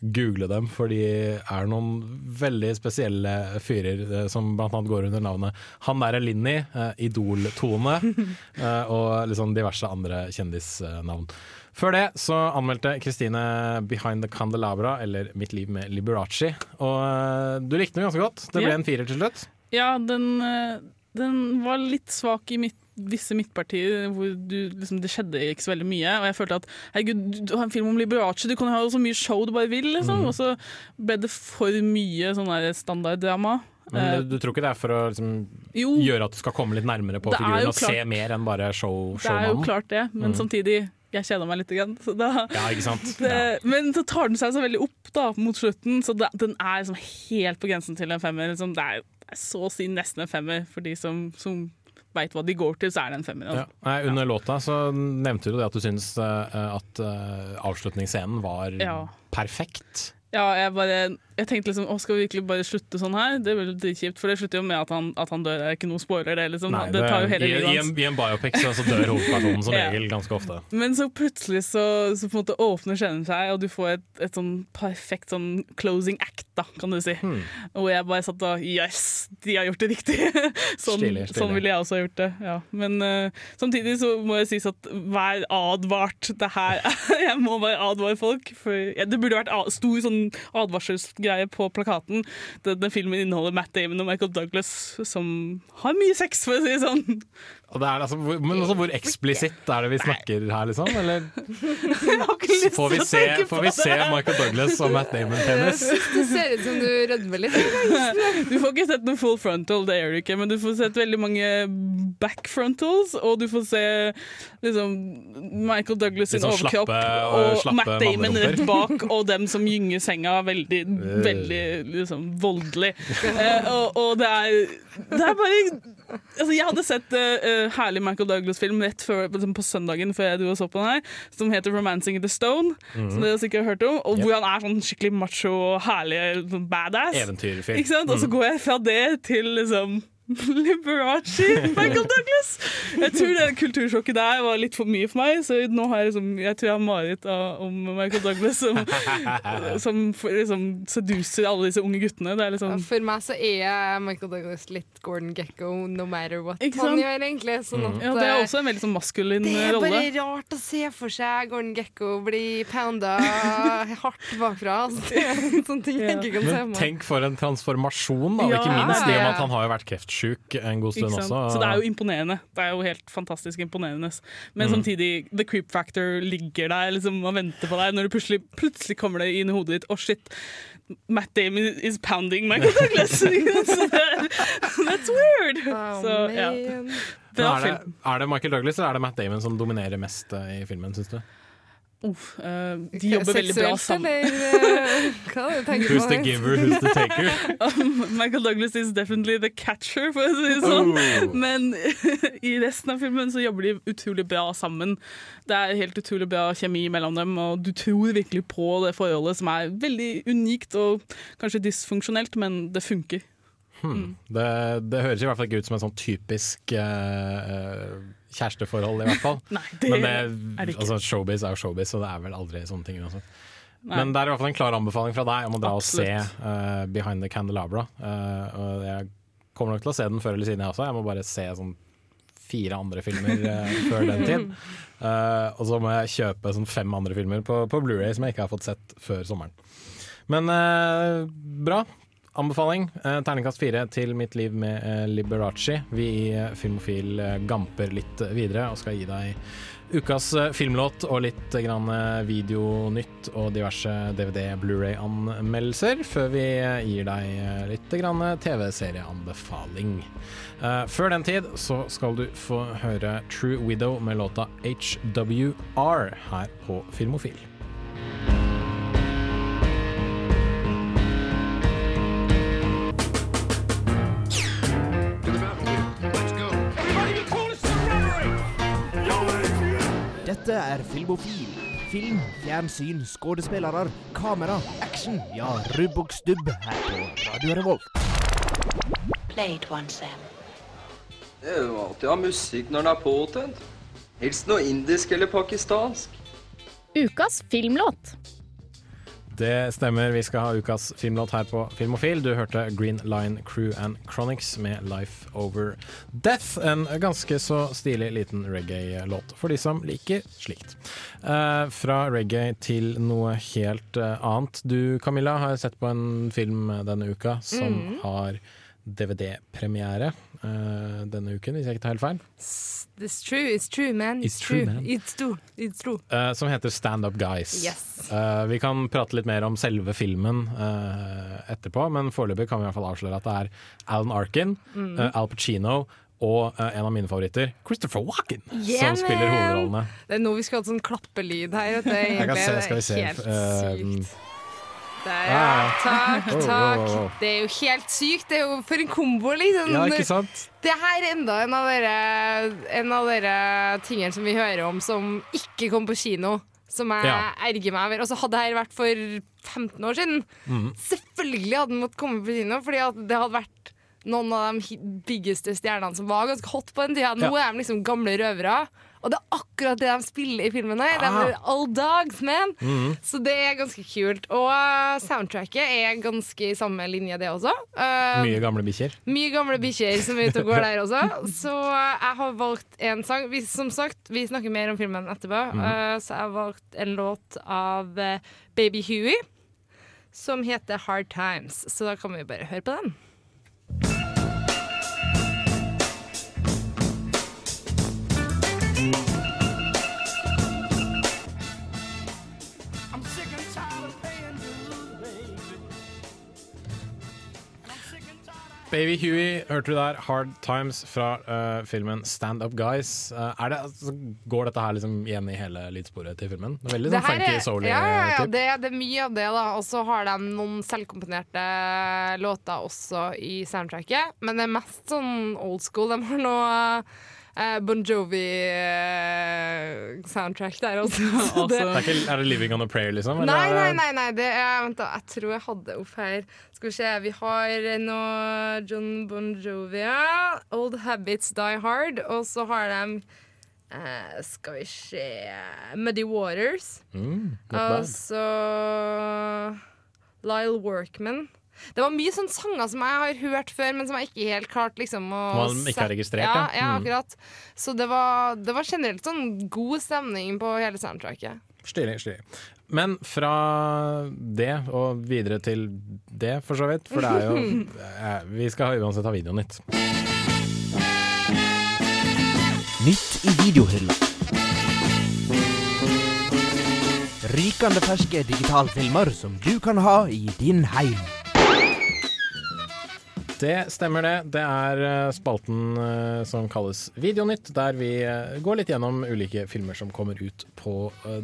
google dem, for de er noen veldig spesielle fyrer eh, som annet går under navnet Han derre Linni, eh, Idol-Tone, *laughs* eh, og liksom diverse andre kjendisnavn. Før det så anmeldte Kristine 'Behind the Candelabra', eller 'Mitt liv med Liberace'. Og eh, du likte den ganske godt. Det ble en firer til slutt. Ja, den, den var litt svak i mitt, visse midtpartier hvor du, liksom, det skjedde ikke så veldig mye. Og jeg følte at herregud, du, har en film om Liberace, du kan jo ha så mye show du bare vil. Liksom. Mm. Og så ble det for mye sånn standarddrama. Men Eh, du, du tror ikke det er for å liksom, jo, gjøre at du skal komme litt nærmere på figuren og og se mer enn bare show, det er jo klart det, men mm. samtidig jeg kjeda meg litt. Grann, så da, Ja, ikke sant? *laughs* det, Men så tar den seg så veldig opp da, mot slutten, så det, den er liksom helt på grensen til en femmer. Liksom, det, er, det er så å si nesten en femmer for de som, som veit hva de går til, så er det en femmer. Ja. Altså. Nei, under låta så nevnte du det at du syns eh, at eh, avslutningsscenen var Ja. perfekt. Ja, jeg bare Jeg tenkte liksom, å, skal vi virkelig bare slutte sånn her? Det blir dritkjipt, for det slutter jo med at han, at han dør. Det er ikke noe spoiler, det. liksom. Nei, det tar jo hele i, livet hans. en, I en biopic så, så dør hovedpersonen som *laughs* Ja. regel ganske ofte. Men så plutselig så, så på en måte åpner scenen seg, og du får et, et sånn perfekt sånn closing act, da, kan du si. Hmm. Og jeg bare satt og Yes, de har gjort det riktig! *laughs* sånn, stille, stille. sånn ville jeg også ha gjort det. Ja. Men uh, samtidig så må jeg sies at vær advart. Det her *laughs* Jeg må bare advare folk. For ja, det burde vært stor sånn advarselsgreie på plakaten. Denne filmen inneholder Matt Damon og Michael Douglas som har mye sex, for å si det sånn. Og det er altså, men altså, hvor eksplisitt er det vi snakker her, liksom? Eller får vi se, får vi se Michael Douglas og Matt Damon-penis? *laughs* Det ser ut som du rødmer litt. *laughs* Du får ikke sett noe full frontal, det gjør du ikke, men du får sett veldig mange back frontals, og du får se liksom, Michael Douglas sin sånn overkropp og, og Matt Damon rett bak, og dem som gynger senga veldig, veldig liksom, voldelig. Eh, og, og det er det er bare altså, Jeg hadde sett uh, herlig Michael Douglas-film rett før, liksom, på søndagen før jeg dro og så på den her, som heter 'Romancing the Stone', som dere sikkert har hørt om, og hvor han er sånn skikkelig macho og herlig sånn badass. Eventyrfilm. Og så Mm. går jeg fra det til liksom *laughs* Liberace, Michael Douglas! Jeg tror det kultursjokket der var litt for mye for meg, så nå har jeg liksom Jeg tror jeg har mareritt om Michael Douglas som, *laughs* som liksom seduser alle disse unge guttene. Det er liksom For meg så er Michael Douglas litt Gordon Gekko no matter what han gjør, egentlig. Sånn at, Ja, det er eh, også en veldig sånn maskulin det er bare rart å se for seg Gordon Gekko bli pounda hardt bakfra. Altså, sånne ting jeg ikke kan se Men meg. tenk for en transformasjon, da. og Ja, ikke minst det det. at han har jo vært kreftsjuk en god stund også. Så det er jo imponerende. Det er jo helt fantastisk imponerende. Men Mm. samtidig, the creep factor ligger der liksom, og venter på deg når du plutselig, plutselig kommer det inn i hodet ditt. Å, shit! Matt Damon is pounding Michael *laughs* Douglas! *laughs* That's weird! Oh, Så, ja. er, det, er det Michael Douglas eller er det Matt Damon som dominerer mest eh, i filmen, syns du? Uff, eh, de jobber veldig bra sammen. eller eh, *laughs* Who's the giver, who's the taker? *laughs* Michael Douglas is definitely the catcher, for å si det sånn. Oh. Men *laughs* i resten av filmen så jobber de utrolig bra sammen. Det er helt utrolig bra kjemi mellom dem, og du tror virkelig på det forholdet som er veldig unikt og kanskje dysfunksjonelt, men det funker. Hmm. Det, det høres i hvert fall ikke ut som en sånn typisk eh, kjæresteforhold, i hvert fall. *laughs* Nei, det Men det, er det ikke. altså, showbiz er jo showbiz, så det er vel aldri sånne ting. Nei. Men det er i hvert fall en klar anbefaling fra deg om å dra Absolutt. og se uh, Behind the Candelabra. Uh, og jeg kommer nok til å se den før eller siden, jeg også. Jeg må bare se sånn fire andre filmer uh, *laughs* før den tid. Uh, og så må jeg kjøpe sånn fem andre filmer på, på Blu-ray som jeg ikke har fått sett før sommeren. Men uh, bra. Anbefaling. Eh, terningkast fire til Mitt liv med eh, Liberace. Vi i eh, Filmofil gamper litt videre og skal gi deg ukas filmlåt og litt grann videonytt og diverse DVD, Blu-ray-anmeldelser, før vi gir deg litt grann TV-serieanbefaling. Før den tid så skal du få høre True Widow med låta HWR her på Filmofil. Dette er Filmofil. Film, fjernsyn, skuespillere, kamera, action. Ja, rubb og stubb her på Radio Revolt. Play it once, Sam. Det er jo alltid å ha musikk når den er påtent. Helst noe indisk eller pakistansk. Ukas filmlåt. Det stemmer, vi skal ha ukas filmlåt her på Filmofil. Du hørte Green Line Crew and Chronics med Life Over Death. En ganske så stilig liten reggae-låt for de som liker slikt. Eh, fra reggae til noe helt eh, annet. Du Camilla har sett på en film denne uka som Mm. har DVD-premiere uh, denne uken, hvis jeg ikke tar helt feil. It's true, it's true, man. It's true, man. It's true, it's true. Uh, som heter Stand Up Guys. Yes. Uh, vi kan prate litt mer om selve filmen eh, etterpå, men foreløpig kan vi i hvert fall avsløre at det er Alan Arkin, Mm. eh, Al Pacino og eh, en av mine favoritter, Christopher Walken, Yeah, som spiller hovedrollene. Det er nå vi skal ha sånn klappelyd her. vet. *laughs* Jeg kan se, det skal vi er se. Helt eh, sykt. Der, Ja. Takk, Oh, takk. oh, oh. Det er jo helt sykt. Det er jo for en kombo, liksom. ja, ikke sant? Det her er enda en av dere, en av dere tingene som vi hører om som ikke kom på kino. Som jeg Ja. erger meg over. Så hadde det her vært for 15 år siden. mm. Selvfølgelig hadde den måttet komme på kino, fordi det hadde vært noen av de biggeste stjernene som var ganske hot på den tida. Nå Ja. er de liksom gamle røvere. Og det er akkurat det de spiller i filmen her. De Ah. er all dogs, man. Mhm. Så det er ganske kult. Og uh, soundtracket er ganske i samme linje, det også. Uh, Mye gamle bikkjer. mye gamle bikkjer som er ute og går der også. Så uh, jeg har valgt en sang. Vi, som sagt, vi snakker mer om filmen etterpå. mm. Uh, så jeg har valgt en låt av Baby Huey som heter Hard Times. Så da kan vi bare høre på den. Baby Huey hørte du der, Hard Times fra uh, filmen Stand Up Guys. Uh, er det, altså, går dette her liksom igjen i hele lydsporet til filmen? Det er veldig Det sånn funky, er- souly ja, ja, ja, det, det er mye av det, da. Og så har de noen selvkomponerte låter også i soundtracket. Men det er mest sånn old school. De har noe eh, Bon Jovi-soundtrack der *laughs* også. Så Det er, ikke, er det 'Living on a Prayer', liksom? eller Nei, nei, nei, nei det er, vent da, jeg tror jeg hadde opp her. Skal vi se, vi har nå John Bon Jovi, ja. Old Habits Die Hard. Og så har de Uh, Skal vi se Muddy Waters. Mm, og så Lyle Workman. Det var mye sånne sanger som jeg har hørt før, men som jeg ikke helt klarte liksom å man ikke har registrert, ja. ja. ja Mm. akkurat. Så det var, det var generelt sånn god stemning på hele soundtracket. Stilig, stilig. Men fra det og videre til det, for så vidt. For det er jo *laughs* eh, Vi skal uansett ha videonytt. Nytt i videohylla. Rykende ferske digitalfilmer som du kan ha i din heim. Det stemmer det. Det er eh, spalten eh, som kalles Videonytt, der vi eh, går litt gjennom ulike filmer som kommer ut på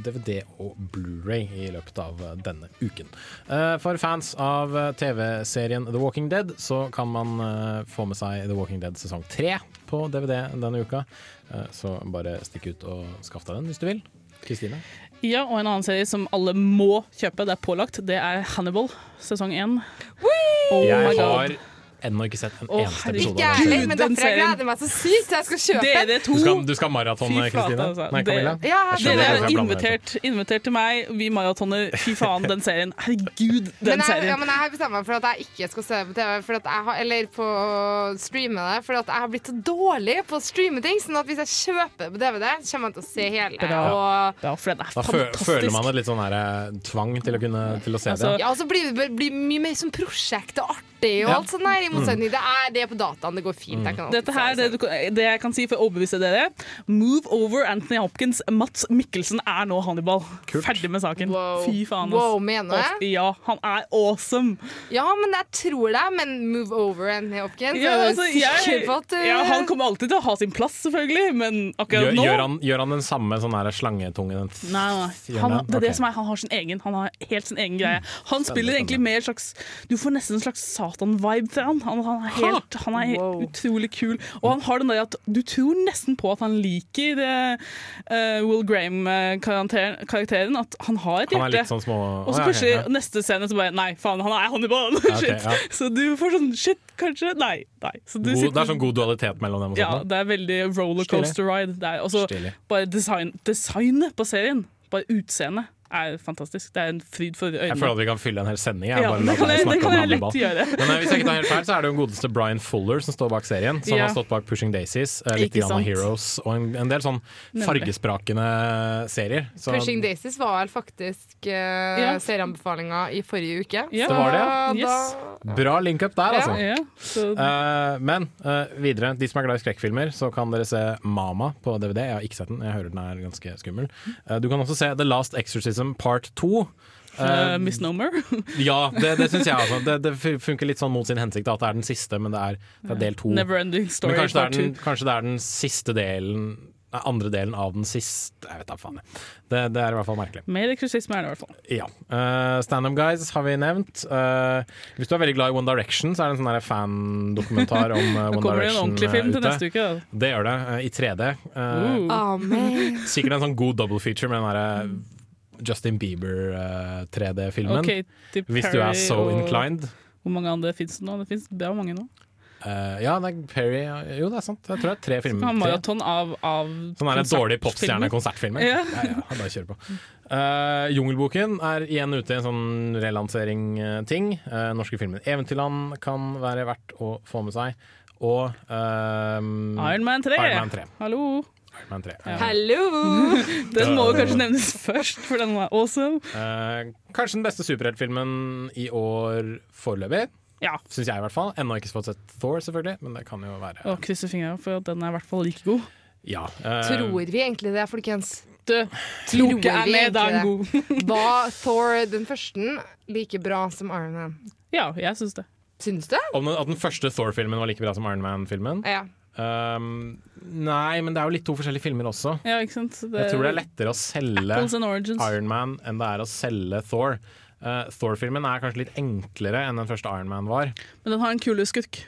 DVD og Blu-ray i løpet av denne uken. Eh, For fans av TV-serien The Walking Dead så kan man få med seg The Walking Dead sesong tre på DVD denne uka. Eh, Så bare stikk ut og skaff deg den hvis du vil. Kristine? Ja, og en annen serie som alle må kjøpe, det er pålagt, det er Hannibal, sesong én. Oh my Jeg god. har ennå ikke sett en Å, eneste episode Ikke av jeg den heller, serien. men derfor jeg gleder meg så sykt jeg skal kjøpe den. Du skal, du skal maratone, Kristine? altså. Nei, Camilla? Ja, Dere er invitert, invitert til meg, vi maratoner. Fy faen, den serien. Herregud, den Men jeg, ja, serien. men jeg har bestemt meg for at jeg ikke skal se på TV, for at jeg har, eller på streame det. For at jeg har blitt så dårlig på å streame ting. Sånn at hvis jeg kjøper på DVD, så kommer jeg til å se hele. Bra. Og, Ja, for den er Da fantastisk. føler man et litt sånn her, eh, tvang til å, kunne, til å se Altså, det. ja, og så blir det blir mye mer som prosjekt og artig og Ja. alt sånt der. I motsetning det er det på dataen. Det går fint. Jeg kan Dette her, det, du det jeg kan si for å overbevise dere Move over Anthony Hopkins. Mats Mikkelsen er nå Hannibal. Kult. Ferdig med saken. Wow. Fy faen. Wow, mener jeg? Ja, han er awesome. Ja, men jeg tror det. Men move over Anthony Hopkins. Ja, altså, jeg, på at du ja, han kommer alltid til å ha sin plass, selvfølgelig, men akkurat Gjør, nå gjør, han, gjør han den samme sånn her slangetunge? Den f- Nei, nei. Han, det er det som er, han har sin egen Han har helt sin egen greie. Han spiller egentlig mer slags Du får nesten en slags Satan-vibe fra han. Han, han er helt Han er Wow. utrolig kul. Og han har den der at du tror nesten på at han liker eh, Will Graham-karakteren. At han har et er hjerte. sånn små Og så plutselig ja, plutselig, ja, ja. neste scene, så bare Nei, faen, han er Hannibal! ok, Okay, ja. Så du får sånn Shit, kanskje? Nei. nei. Så du God, sitter- det er sånn god dualitet mellom dem. Og ja, det er veldig rollercoaster ride. Og så bare design, designet på serien. Bare utseendet er fantastisk. Det er en fryd for øynene. Jeg føler at vi kan fylle en hel sending. Jeg, Ja, bare *laughs* det kan jeg- det kan jeg lett gjøre. Men eh, hvis jeg ikke tar helt feil, så er det jo den godeste Brian Fuller som står bak serien. Som Ja. har stått bak Pushing Daisies, eh, litt av. Heroes og en, en del sånn fargesprakende serier. Så Pushing Daisies var vel faktisk uh, Ja. serieanbefalinga i forrige uke. Ja. Det var det, ja. Yes. bra link-up der, altså. Eh, men uh, videre, de som er glad i skrekkfilmer, så kan dere se Mama på DVD. Jeg har ikke sett den, jeg hører den er ganske skummel. Uh, du kan også se The Last Exorcism Part 2. eh, Eh, Misnomer. *laughs* ja, det, det syns jeg også. Det, det funker litt sånn mot sin hensikt, da, at det er den siste, men det er, det er del to. Neverending Story Men kanskje det, er den, two. kanskje det er den siste delen andre delen av den siste Jeg vet da faen. Det, det er i hvert fall merkelig. Mer eksorsisme er det i hvert fall. Ja. Uh, Stand Up Guys har vi nevnt. Uh, hvis du er veldig glad i One Direction, så er det en sånn fandokumentar om *laughs* uh, Direction ute. kommer det en ordentlig film ute. til neste uke. Da. Det gjør det, Uh, i 3D. Eh, Uh. oh, Sikkert en sånn god double feature med den derre Justin Bieber-3D-filmen. Katy hvis du er so og- inclined. Hvor mange andre fins det nå? Det fins bra mange nå. Uh, ja, det er Perry Jo, det er sant. Jeg tror det er tre filmer. Tre. maraton av, av Sånn er det dårlig popstjerne-konsertfilmer. Ja. Ja, ja, bare kjør på. Uh, Jungelboken er igjen ute i en sånn relansering-ting. Uh, norske filmer Eventyrland kan være verdt å få med seg. Og Iron Man 3. Iron Man 3. Hallo! Iron Man 3. Ja. Hallo! *laughs* Den må kanskje nevnes først, for den var awesome. Eh, kanskje den beste superheltfilmen i år foreløpig. Ja. Syns jeg, i hvert fall. Ennå ikke fått sett Thor, selvfølgelig, men det kan jo være Og krysser fingra for at den er i hvert fall like god. Ja. eh, Tror vi egentlig det, folkens? Du, Tror Loke er vi med, da er egentlig god. Var Thor den første like bra som Iron Man? Ja, jeg syns det. Syns du? Om den, at den første Thor-filmen var like bra som Iron Man-filmen? Ja. Um, nei, men det er jo litt to forskjellige filmer også. Ja, ikke sant? Det, Jeg tror det er lettere å selge. Iron Man enn det er å selge Thor. Uh, Thor-filmen er kanskje litt enklere enn den første Iron Man var. Men den har en kule skurk.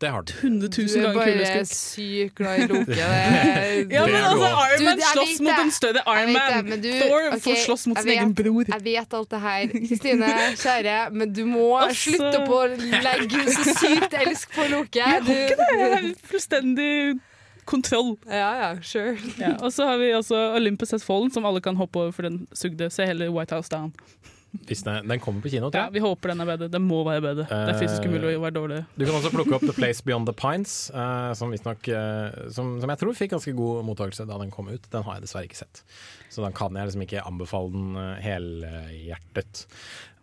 Det har den. 100 Du 000 er ganger bare er bare sykt glad i Loke. *laughs* *laughs* Ja, men altså. Iron Man slåss mot en større Iron Man. du- Thor okay, får slåss mot sin sin egen bror. Jeg vet alt det her. Kristine, kjære, men du må Altså- slutte på å legge så sykt elsk på Loke. Jeg har ikke det! Jeg har fullstendig kontroll. Ja, ja, sure. Ja, og så har vi også Olympus Has Fallen, som alle kan hoppe over, for den sugde. Se hele White House Down. Den, den kommer på kino, tror jeg. Ja, vi håper den er bedre. Den må være bedre. Det er fysisk Eh, umulig å være dårlig. Du kan også plukke opp The *laughs* Place Beyond the Pines, uh, som, nok, uh, som, som jeg tror fikk ganske god mottakelse da den kom ut. Den har jeg dessverre ikke sett, så da kan jeg liksom ikke anbefale den uh, helhjertet.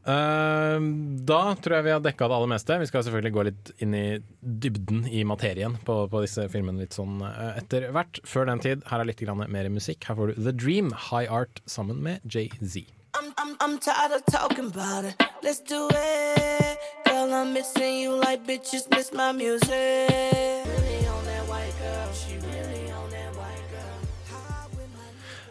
Eh, da tror jeg vi har dekka det aller meste. Vi skal selvfølgelig gå litt inn i dybden i materien på, på disse filmene litt sånn eh, etter hvert. Før den tid, her er litt mer musikk. Her får du The Dream, High Art sammen med Jay-Z. I'm, I'm, I'm tired of talking about it. Let's do it. Girl, I'm missing you like bitches miss my music.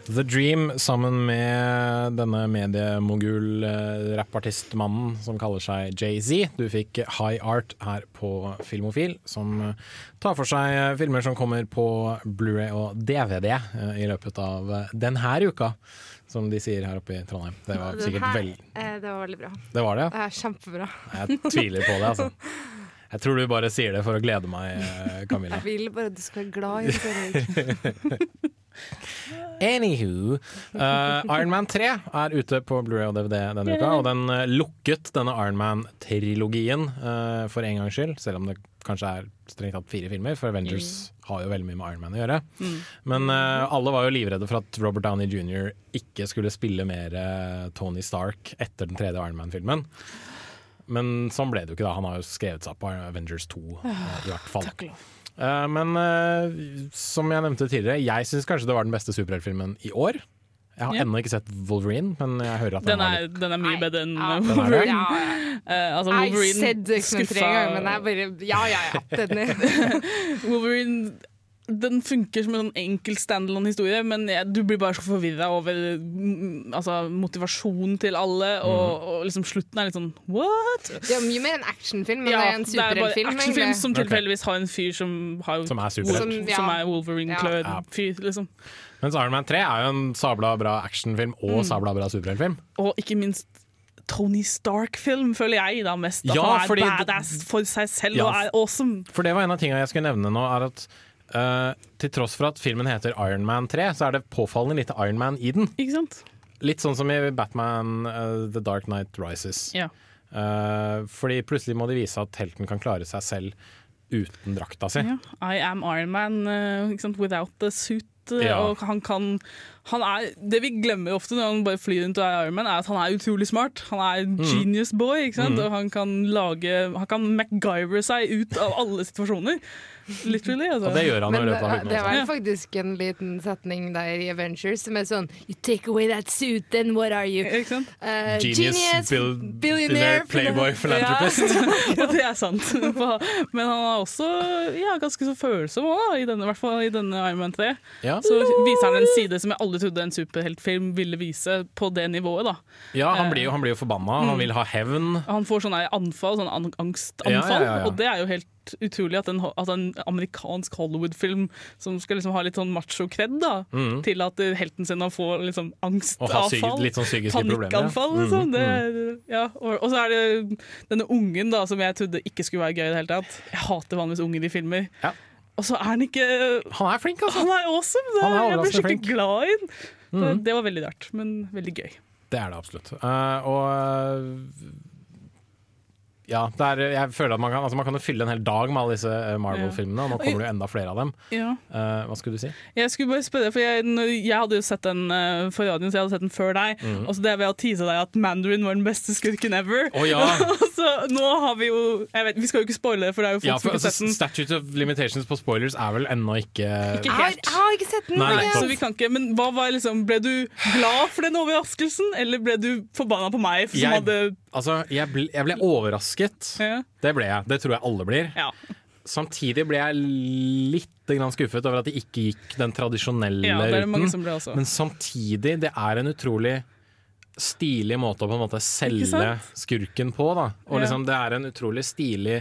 The Dream sammen med denne mediemogul-rappartistmannen som kaller seg Jay-Z. Du fikk High Art her på Filmofil, som tar for seg filmer som kommer på Blu-ray og DVD eh, i løpet av eh, denne uka, som de sier her oppe i Trondheim. Det var sikkert her, vel... eh, det var veldig bra. Det var det, Det ja. er kjempebra. Jeg tviler på det, altså. *laughs* Jeg tror du bare sier det for å glede meg, eh, Camilla. Jeg vil bare at du skal være glad i det. *laughs* Anywho. Uh, Iron Man 3 er ute på Blu-ray og DVD denne uka, og den eh, lukket denne Iron Man-trilogien uh, for en gangs skyld, selv om det kanskje er strengt tatt fire filmer, for Avengers har jo veldig mye med Iron Man å gjøre. Mm. Men uh, alle var jo livredde for at Robert Downey jr. ikke skulle spille mer Tony Stark etter den tredje Iron Man-filmen. Men sånn ble det jo ikke, da. Han har jo skrevet seg på Avengers 2, eh, i hvert fall. Takk lov. Men eh, som jeg nevnte tidligere, jeg syns kanskje det var den beste superheltfilmen i år. Jeg har Ja. ennå ikke sett Wolverine, men jeg hører at den, Den er, litt den er mye bedre enn Ja. Den er? Wolverine. Ja, Uh, *laughs* altså, Jeg har sett X-Men tre ganger, men jeg bare Ja, ja, ja. Den er *laughs* *laughs* Wolverine den funker som en sånn enkel standalone-historie, men ja, du blir bare så forvirra over mm, altså, motivasjonen til alle, og, og liksom slutten er litt sånn what? Det er mye mer en actionfilm, men Ja, det en er superheltfilm. actionfilm som Ok. tilfeldigvis har en fyr som har Som er superhelt. Som, ja. som er Wolverine-klødd Ja. fyr, liksom. Mens Iron Man 3 er jo en sabla bra actionfilm og Mm. sabla bra superheltfilm. Og ikke minst Tony Stark-film, føler jeg da mest. At Ja, han er fordi badass for seg selv Ja, og er awesome. For det var en av tingene jeg skulle nevne nå, er at eh, til tross for at filmen heter Iron Man 3, så er det påfallende lite Iron Man i den. Ikke sant? Litt sånn som i Batman uh, The Dark Knight Rises. Ja. Uh, fordi plutselig må de vise at helten kan klare seg selv uten drakta si. Ja. I am Iron Man ikke sant? without the suit. Ja. Og han kan han er, Det vi glemmer ofte når han bare flyr rundt og er Iron Man, er at han er utrolig smart. Han er en genius boy, ikke sant? Mm. og han kan lage Han kan MacGyver seg ut av alle situasjoner. Literally. Altså. Og det gjør han Men det, løpet av det også. vel faktisk en liten setning der i Avengers som er sånn You take away that suit, then what are you? Uh? Eh, Genius, bil- billionaire, playboy, philanthropist. Ja, *laughs* ja, det er sant. Men han er også ja, ganske så følsom også, i denne, i hvert fall i denne Iron Man 3. Ja. Så viser han en side som jeg aldri trodde en superheltfilm ville vise på det nivået. da. Ja, han blir jo, han blir jo forbanna, han Mm. vil ha hevn. Han får sånne anfall, sånn angstanfall, Ja, ja, ja, ja. og det er jo helt utrolig at en, at en amerikansk Hollywood-film som skal liksom ha litt sånn macho-kred, Mm. til at eh, helten sin å få liksom angstavfall. litt sånn problemer, ja. Mm, liksom. Det, er- ja. og, og så er det denne ungen da, som jeg trodde ikke skulle være gøy i det hele tatt. Jeg hater vanligvis unger i filmer. Ja. Og så er han ikke Han er flink, altså. Han er awesome! Det, Han er jeg ble skikkelig flink. glad i den. Det, Mhm. det var veldig rart, men veldig gøy. Det er det absolutt. Uh, og eh, ja, det er, jeg føler at man kan, altså man kan jo fylle en hel dag med alle disse eh, Marvel-filmene, og nå kommer det jo enda flere av dem. Ja. Uh, hva skulle du si? Jeg skulle bare spørre, for jeg, jeg hadde jo sett den uh, for radioen, så jeg hadde sett den før deg. Mhm. Og så det ved å tease deg at Mandarin var den beste skurken ever. Å, ja. *laughs* så nå har vi jo jeg vet, Vi skal jo ikke spoile for det er jo folk Ja, som ikke har altså, sett den. Statute of Limitations på spoilers er vel ennå ikke Ikke helt. jeg har ikke sett den. Nei, nei, Så vi kan ikke, men hva var liksom, Ble du glad for den overraskelsen, eller ble du forbanna på meg? Som Jeg- hadde Altså, jeg ble, jeg ble overrasket. Ja. Det ble jeg. Det tror jeg alle blir. Ja. Samtidig ble jeg litt grann skuffet over at det ikke gikk den tradisjonelle Ja, ruten. Men samtidig, det er en utrolig stilig måte å på en måte selge skurken på. Da. Og liksom, det er en utrolig stilig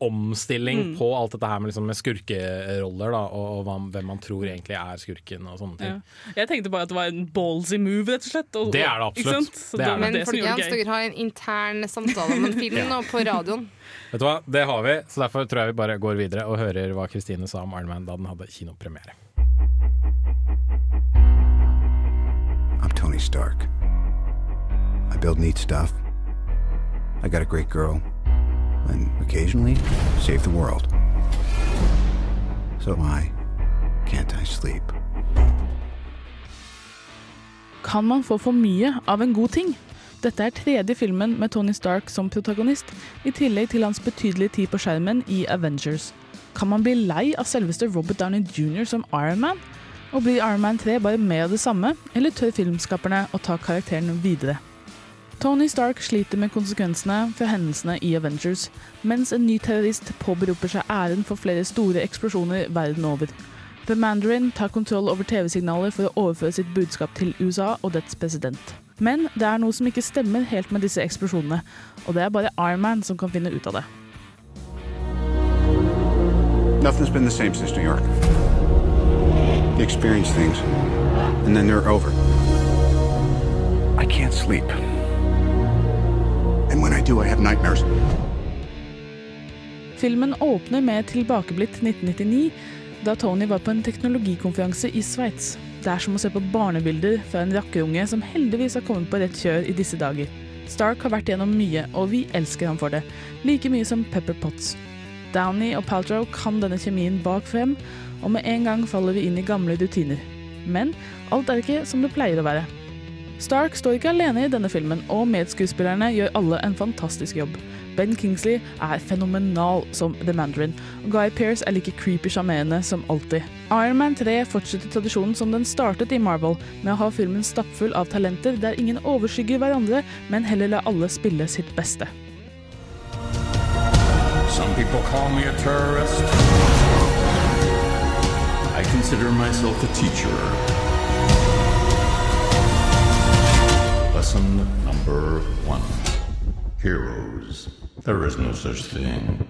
omstilling Mm. på alt dette her med, liksom, med skurkeroller, da, og, og hva, hvem man tror egentlig er skurken og sånne ting. ja. Jeg tenkte bare at det var en ballsy move, rett og slett. Og, Det er det absolutt. Så Det er. Men det folkens, dere har en intern samtale om en *laughs* film Ja. nå på radioen. Vet du hva, Det har vi, så derfor tror jeg vi bare går videre og hører hva Kristine sa om Iron Man da den hadde kinopremiere. I'm Tony Stark. I build neat stuff. I got a great girl. And occasionally, save the world. So why can't I sleep? Kan man få for mye av en god ting? Dette er tredje filmen med Tony Stark som protagonist, i tillegg til hans betydelige tid på skjermen i Avengers. Kan man bli lei av selveste Robert Downey jr. som Iron Man? Og blir Iron Man 3 bare med av det samme, eller tør filmskaperne å ta karakteren videre? Tony Stark sliter med konsekvensene for hendelsene i Avengers, mens en ny terrorist påberoper seg æren for flere store eksplosjoner verden over. The Mandarin tar kontroll over TV-signaler for å overføre sitt budskap til USA og dets president. Men det er noe som ikke stemmer helt med disse eksplosjonene, og det er bare Iron Man som kan finne ut av det. Nothing's been the same since New York. You experience things, and then they're over. I can't sleep. And when I do, I have nightmares. Filmen åpner med tilbakeblitt 1999, da Tony var på en teknologikonferanse i Sveits. Det er som å se på barnebilder fra en rakkerunge som heldigvis har kommet på rett kjør i disse dager. Stark har vært gjennom mye, og vi elsker ham for det. Like mye som Pepper Potts. Downey og Paltrow kan denne kjemien bak frem, og med en gang faller vi inn i gamle rutiner. Men alt er ikke som det pleier å være. Stark står ikke alene i denne filmen, og medskuespillerne gjør alle en fantastisk jobb. Ben Kingsley er fenomenal som The Mandarin, og Guy Pearce er like creepy sjarmerende som alltid. Iron Man 3 fortsetter tradisjonen som den startet i Marvel, med å ha filmen stappfull av talenter der ingen overskygger hverandre, men heller lar alle spille sitt beste. Some people call me a terrorist. I consider myself a teacher. Lesson number one Heroes. There is no such thing.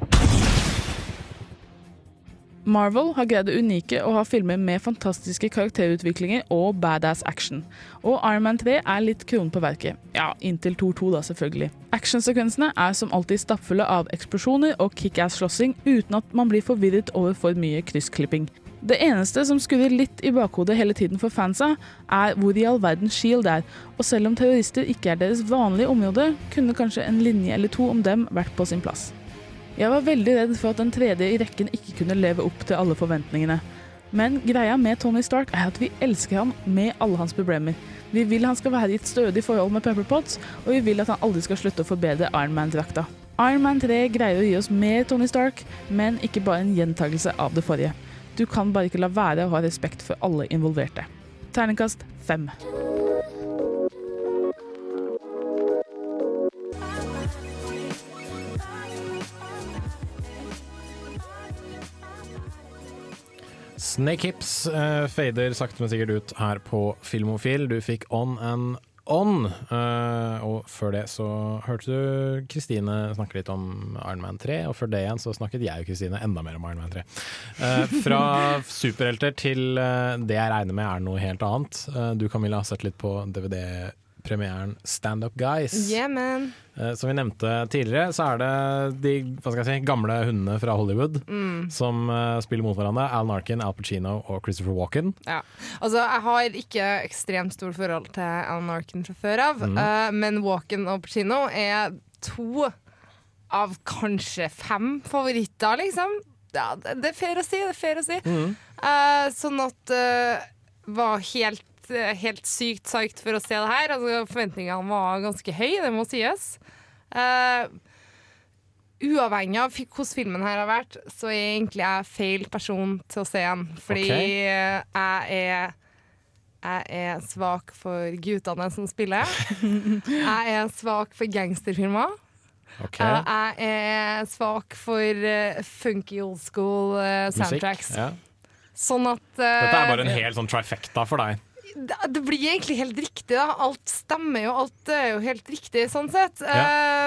Marvel har greid det unike å ha filmer med fantastiske karakterutviklinger og badass action. Og Iron Man 3 er litt kronen på verket. Ja, inntil 2-2, da, selvfølgelig. Actionsekvensene er som alltid stappfulle av eksplosjoner og kickass-slåssing uten at man blir forvirret over for mye kryssklipping. Det eneste som skurrer litt i bakhodet hele tiden for fansa, er hvor i all verden Shield er, og selv om terrorister ikke er deres vanlige område, kunne kanskje en linje eller to om dem vært på sin plass. Jeg var veldig redd for at den tredje i rekken ikke kunne leve opp til alle forventningene. Men greia med Tony Stark er at vi elsker ham med alle hans problemer. Vi vil han skal være i et stødig forhold med Pepper Potts, og vi vil at han aldri skal slutte å forbedre Iron Man-drakta. Iron Man 3 greier å gi oss mer Tony Stark, men ikke bare en gjentagelse av det forrige. Du kan bare ikke la være å ha respekt for alle involverte. Terningkast fem. Snake Hips uh, fader sakte, men sikkert ut her på Filmofil. Du fikk On and On. Uh, og før det så hørte du Kristine snakke litt om Iron Man 3, og før det igjen så snakket jeg og Kristine enda mer om Iron Man 3. Uh, fra superhelter til uh, det jeg regner med er noe helt annet. Eh, du Camilla har sett litt på DVD-premieren Stand Up Guys. Yeah. Eh, Som vi nevnte tidligere, så er det de hva skal jeg si, gamle hundene fra Hollywood Mm. som uh, spiller mot hverandre. Al Narkin, Al Pacino og Christopher Walken. Ja. Altså, jeg har ikke ekstremt stort forhold til Alan Arkin fra før av, mm. uh, men Walken og Pacino er to av kanskje fem favoritter, liksom. Ja, det, er fair å si, det er fair å si. Eh, sånn at uh, var helt, eh, helt sykt psyched for å se det her. Altså, forventningene var ganske høye, det må sies. Uh, uavhengig av hvordan filmen her har vært, så er egentlig jeg feil person til å se den. Fordi okay. jeg er jeg er svak for guttene som spiller. Jeg er svak for gangsterfilmer. Ok. Eh, Jeg er svak for funky old school Musikk. soundtracks. Ja. Sånn at uh, Dette er bare en hel sånn trifecta for deg. Det, det blir egentlig helt riktig, da. Alt stemmer jo, alt er jo helt riktig sånn sett. Ja.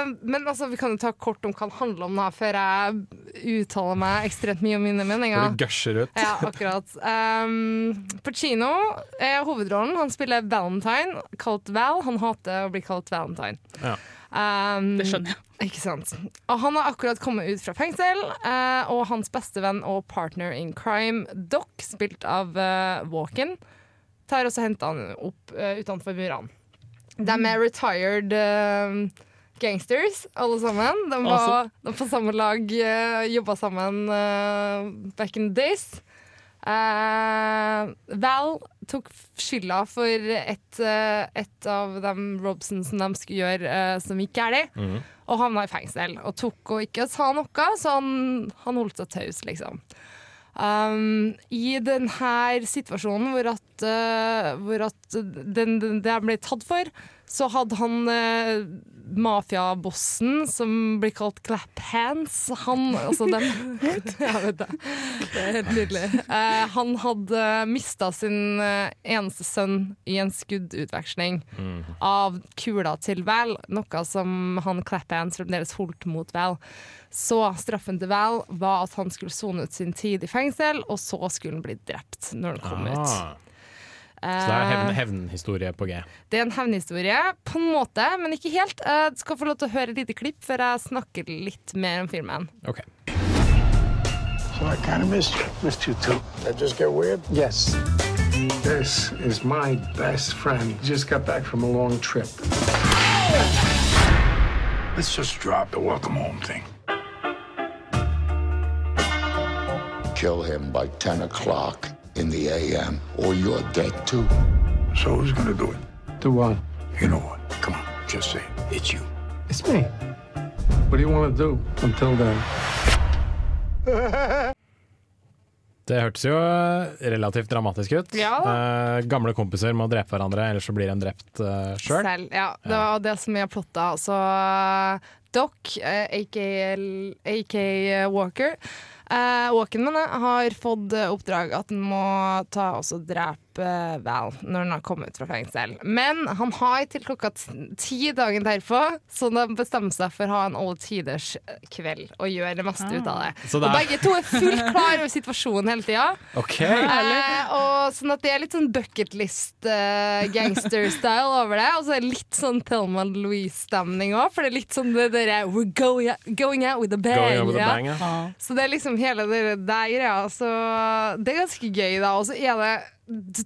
Uh, men altså, vi kan jo ta kort om hva det handler om, da, før jeg uttaler meg ekstremt mye om mine meninger. Du gusher ut. Ja, akkurat. Um, Pacino er hovedrollen. Han spiller Valentine, kalt Val. Han hater å bli kalt Valentine. Ja. Um, Det skjønner jeg. Ikke sant. Og han har akkurat kommet ut fra fengsel, uh, og hans beste venn og partner in crime, Doc, spilt av uh, Walken, tar også henter han opp uh, utenfor murene. De er retired uh, gangsters, alle sammen. De var de på samme lag, uh, jobba sammen uh, back in the days. Val tok skylda for et, et av de Robson som de skulle gjøre, som gikk galt, Mhm. og havna i fengsel. Og tok og ikke sa noe, så han, han holdt seg taus, liksom. Um, I denne situasjonen hvor at, uh, hvor at den, den, det ble tatt for, så hadde han eh, mafiabossen som blir kalt Clap Hands. Han, altså den *laughs* Jeg vet det. Det er helt nydelig. Eh, han hadde mista sin eh, eneste sønn i en skuddutveksling av kula til Val, noe som han Clap Hands fremdeles holdt mot Val. Så straffen til Val var at han skulle sone ut sin tid i fengsel, og så skulle han bli drept når han kom ut. Så det er hevn, Eh, hevnhistorie på G. det er en hevnhistorie, på en måte, men ikke helt. Jeg skal få lov til å høre et lite klipp før jeg snakker litt mer om filmen. Ok. So I kind of missed you. Missed you too. That just get weird? Yes. This is my best friend. Just got back from a long trip. Let's just drop the welcome home thing. Kill him by 10 o'clock in the a.m., or you're dead too. So who's gonna do it? Do what? You know what? Come on, just say it. it's you. It's me. What do you want to do until then? Det hørtes jo relativt dramatisk ut. Ja Eh, gamle kompiser må drepe hverandre, ellers så blir en drept eh, sjøl. Selv. Ja, det var det som jeg plotta. Så Doc, eh, aka, aka Walker eh, Walken har fått oppdrag at den må ta og så drepe Val når han har kommet fra fengsel. Men han har til klokka ti dagen derpå, så de bestemmer seg for å ha en alle tiders kveld og gjøre det meste ut av det. Så Og begge to er fullt klar over situasjonen hele tida. Okay. Eh, og sånn at det er litt sånn bucketlist uh, gangster-style over det. Og så er det litt sånn Thelma Louise-stemning òg, for det er litt sånn det derre We're going out, going out with a bang. With ja. bang, ja. Så det er liksom hele det der greia. Så det er ganske gøy, da. Og så er det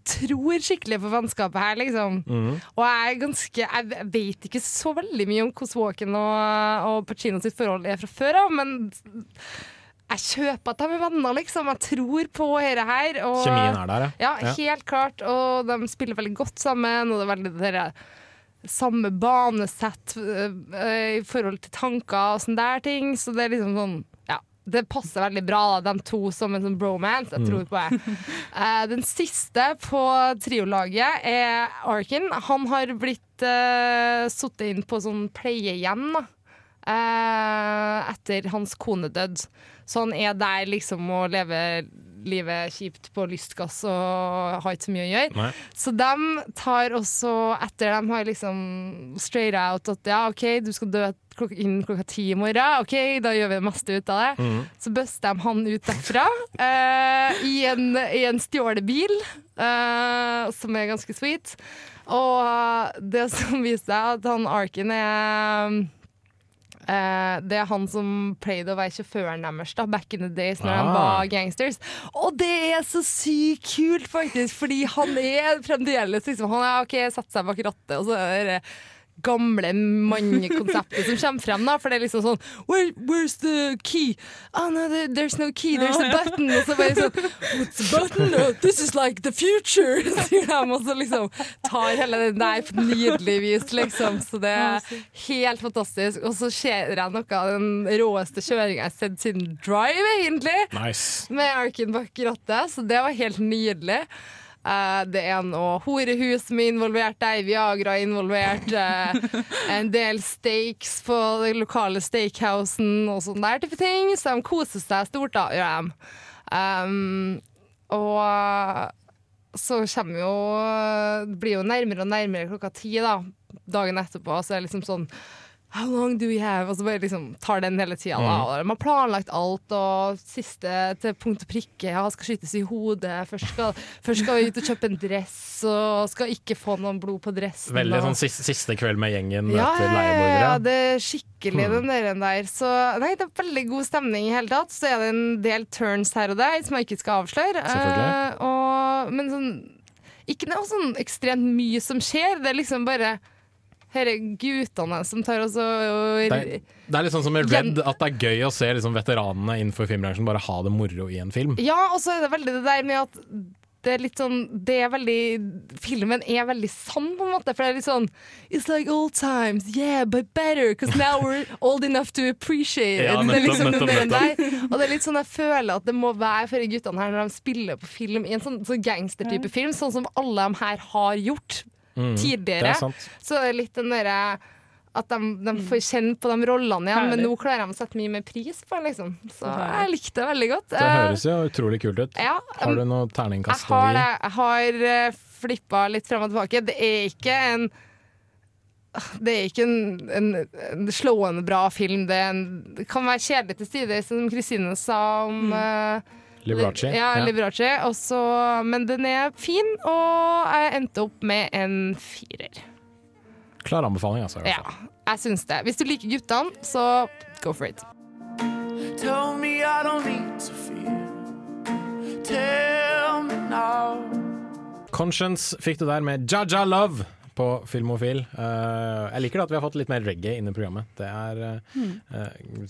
tror skikkelig på vennskapet her, liksom. Mm. Og jeg er ganske Jeg vet ikke så veldig mye om hvordan Walken og, og Pacino sitt forhold er fra før av, men jeg kjøper at de er venner, liksom. Jeg tror på dette her. Og, Kjemien er der, ja. ja. Helt klart. Og de spiller veldig godt sammen, og det er veldig dere, samme banesett øh, i forhold til tanker og sånne der ting. Så det er liksom sånn. Det passer veldig bra, da, de to som en sånn bromance. Jeg Mm. tror på det. Uh, *laughs* den siste på triolaget er Arkin. Han har blitt uh, satt inn på sånn pleiehjem da. uh, etter hans kone døde. Så han er der liksom og lever livet kjipt på lystgass og har ikke så mye å gjøre. Nei. Så de tar også, etter de har liksom straight out at ja, OK, du skal dø klok innen klokka ti i morgen, OK, da gjør vi det meste ut av det. Mm. Så buster de han ut derfra eh, i, en, i en stjålet bil, eh, som er ganske sweet. Og det som viser seg, at han Arkin er Eh, det er han som pleide å være sjåføren deres da, back in the days når de Ah. var gangsters. Og det er så sykt kult, faktisk, fordi han er fremdeles liksom, Han er OK, satt seg bak rattet, og så er det gamle mannekonseptet som kommer frem, da. For det er liksom sånn Where, Where's the key? Oh no, there's no key, there's a button. Og så bare sånn What's the button? Oh, this is like the future, *laughs* sier de. Og så liksom tar hele den der på nydelig vis, liksom. Så det er helt fantastisk. Og så ser jeg noe av den råeste kjøringa jeg har sett siden Drive, egentlig. Nice. Med Arkin bak rattet, så det var helt nydelig. Eh, det er noe horehus som er involvert der, Viagra er involvert. Uh, en del steaks på den lokale steakhousen og sånn der type ting. Så de koser seg stort, da, gjør de. Um, og så kommer jo Det blir jo nærmere og nærmere klokka ti, da. Dagen etterpå, så er det liksom sånn How long do we have? Og så bare liksom tar den hele tida. Mm. Man har planlagt alt, og siste til punkt og prikke. Ja, skal skytes i hodet. Først skal, først skal vi ut og kjøpe en dress, og skal ikke få noen blod på dressen. Veldig og- sånn siste, siste kveld med gjengen ja, etter ja, ja, det er skikkelig mm. den der, der. Så nei, det er veldig god stemning i hele tatt. Så er det en del turns her og der som jeg ikke skal avsløre. Eh, og, men sånn Ikke noe sånn ekstremt mye som skjer. Det er liksom bare disse guttene som tar og så og, Det er, det er litt sånn som med Red, at det er gøy å se liksom veteranene innenfor filmbransjen bare ha det moro i en film. Ja, og så er det veldig det der med at det er litt sånn det er veldig, Filmen er veldig sann, på en måte. For det er litt sånn It's like old times, yeah, but better. Because now we're old enough to appreciate it. Ja, *laughs* det er nettopp, liksom nettopp, nettopp. der. Og det er litt sånn jeg føler at det må være for de guttene her når de spiller på film i en sånn, sånn gangstertype film, sånn som alle de her har gjort Mm, tidligere. det er sant. Så det er litt den derre at de, de får kjenne på de rollene igjen, men nå klarer de å sette mye mer pris på det. Liksom. Så jeg likte det veldig godt. Det Eh, høres jo utrolig kult ut. ja, Har du um, noe terningkast å har det. Jeg har uh, flippa litt frem og tilbake. Det er ikke en det er ikke en, en, en slående bra film. Det, en, det kan være kjedelig til tider, som Kristine sa om uh, Liberace. Li ja, ja. Også, men den er fin, og jeg endte opp med en firer. Klar anbefaling, altså. Ja, jeg syns det. Hvis du liker guttene, så go for it. Tell me I don't need to fear. Tell me now. Conscience fikk du der med Jaja Love på Filmofil. Eh, jeg liker at vi har fått litt mer reggae inn i programmet. Det er eh, Mm. eh,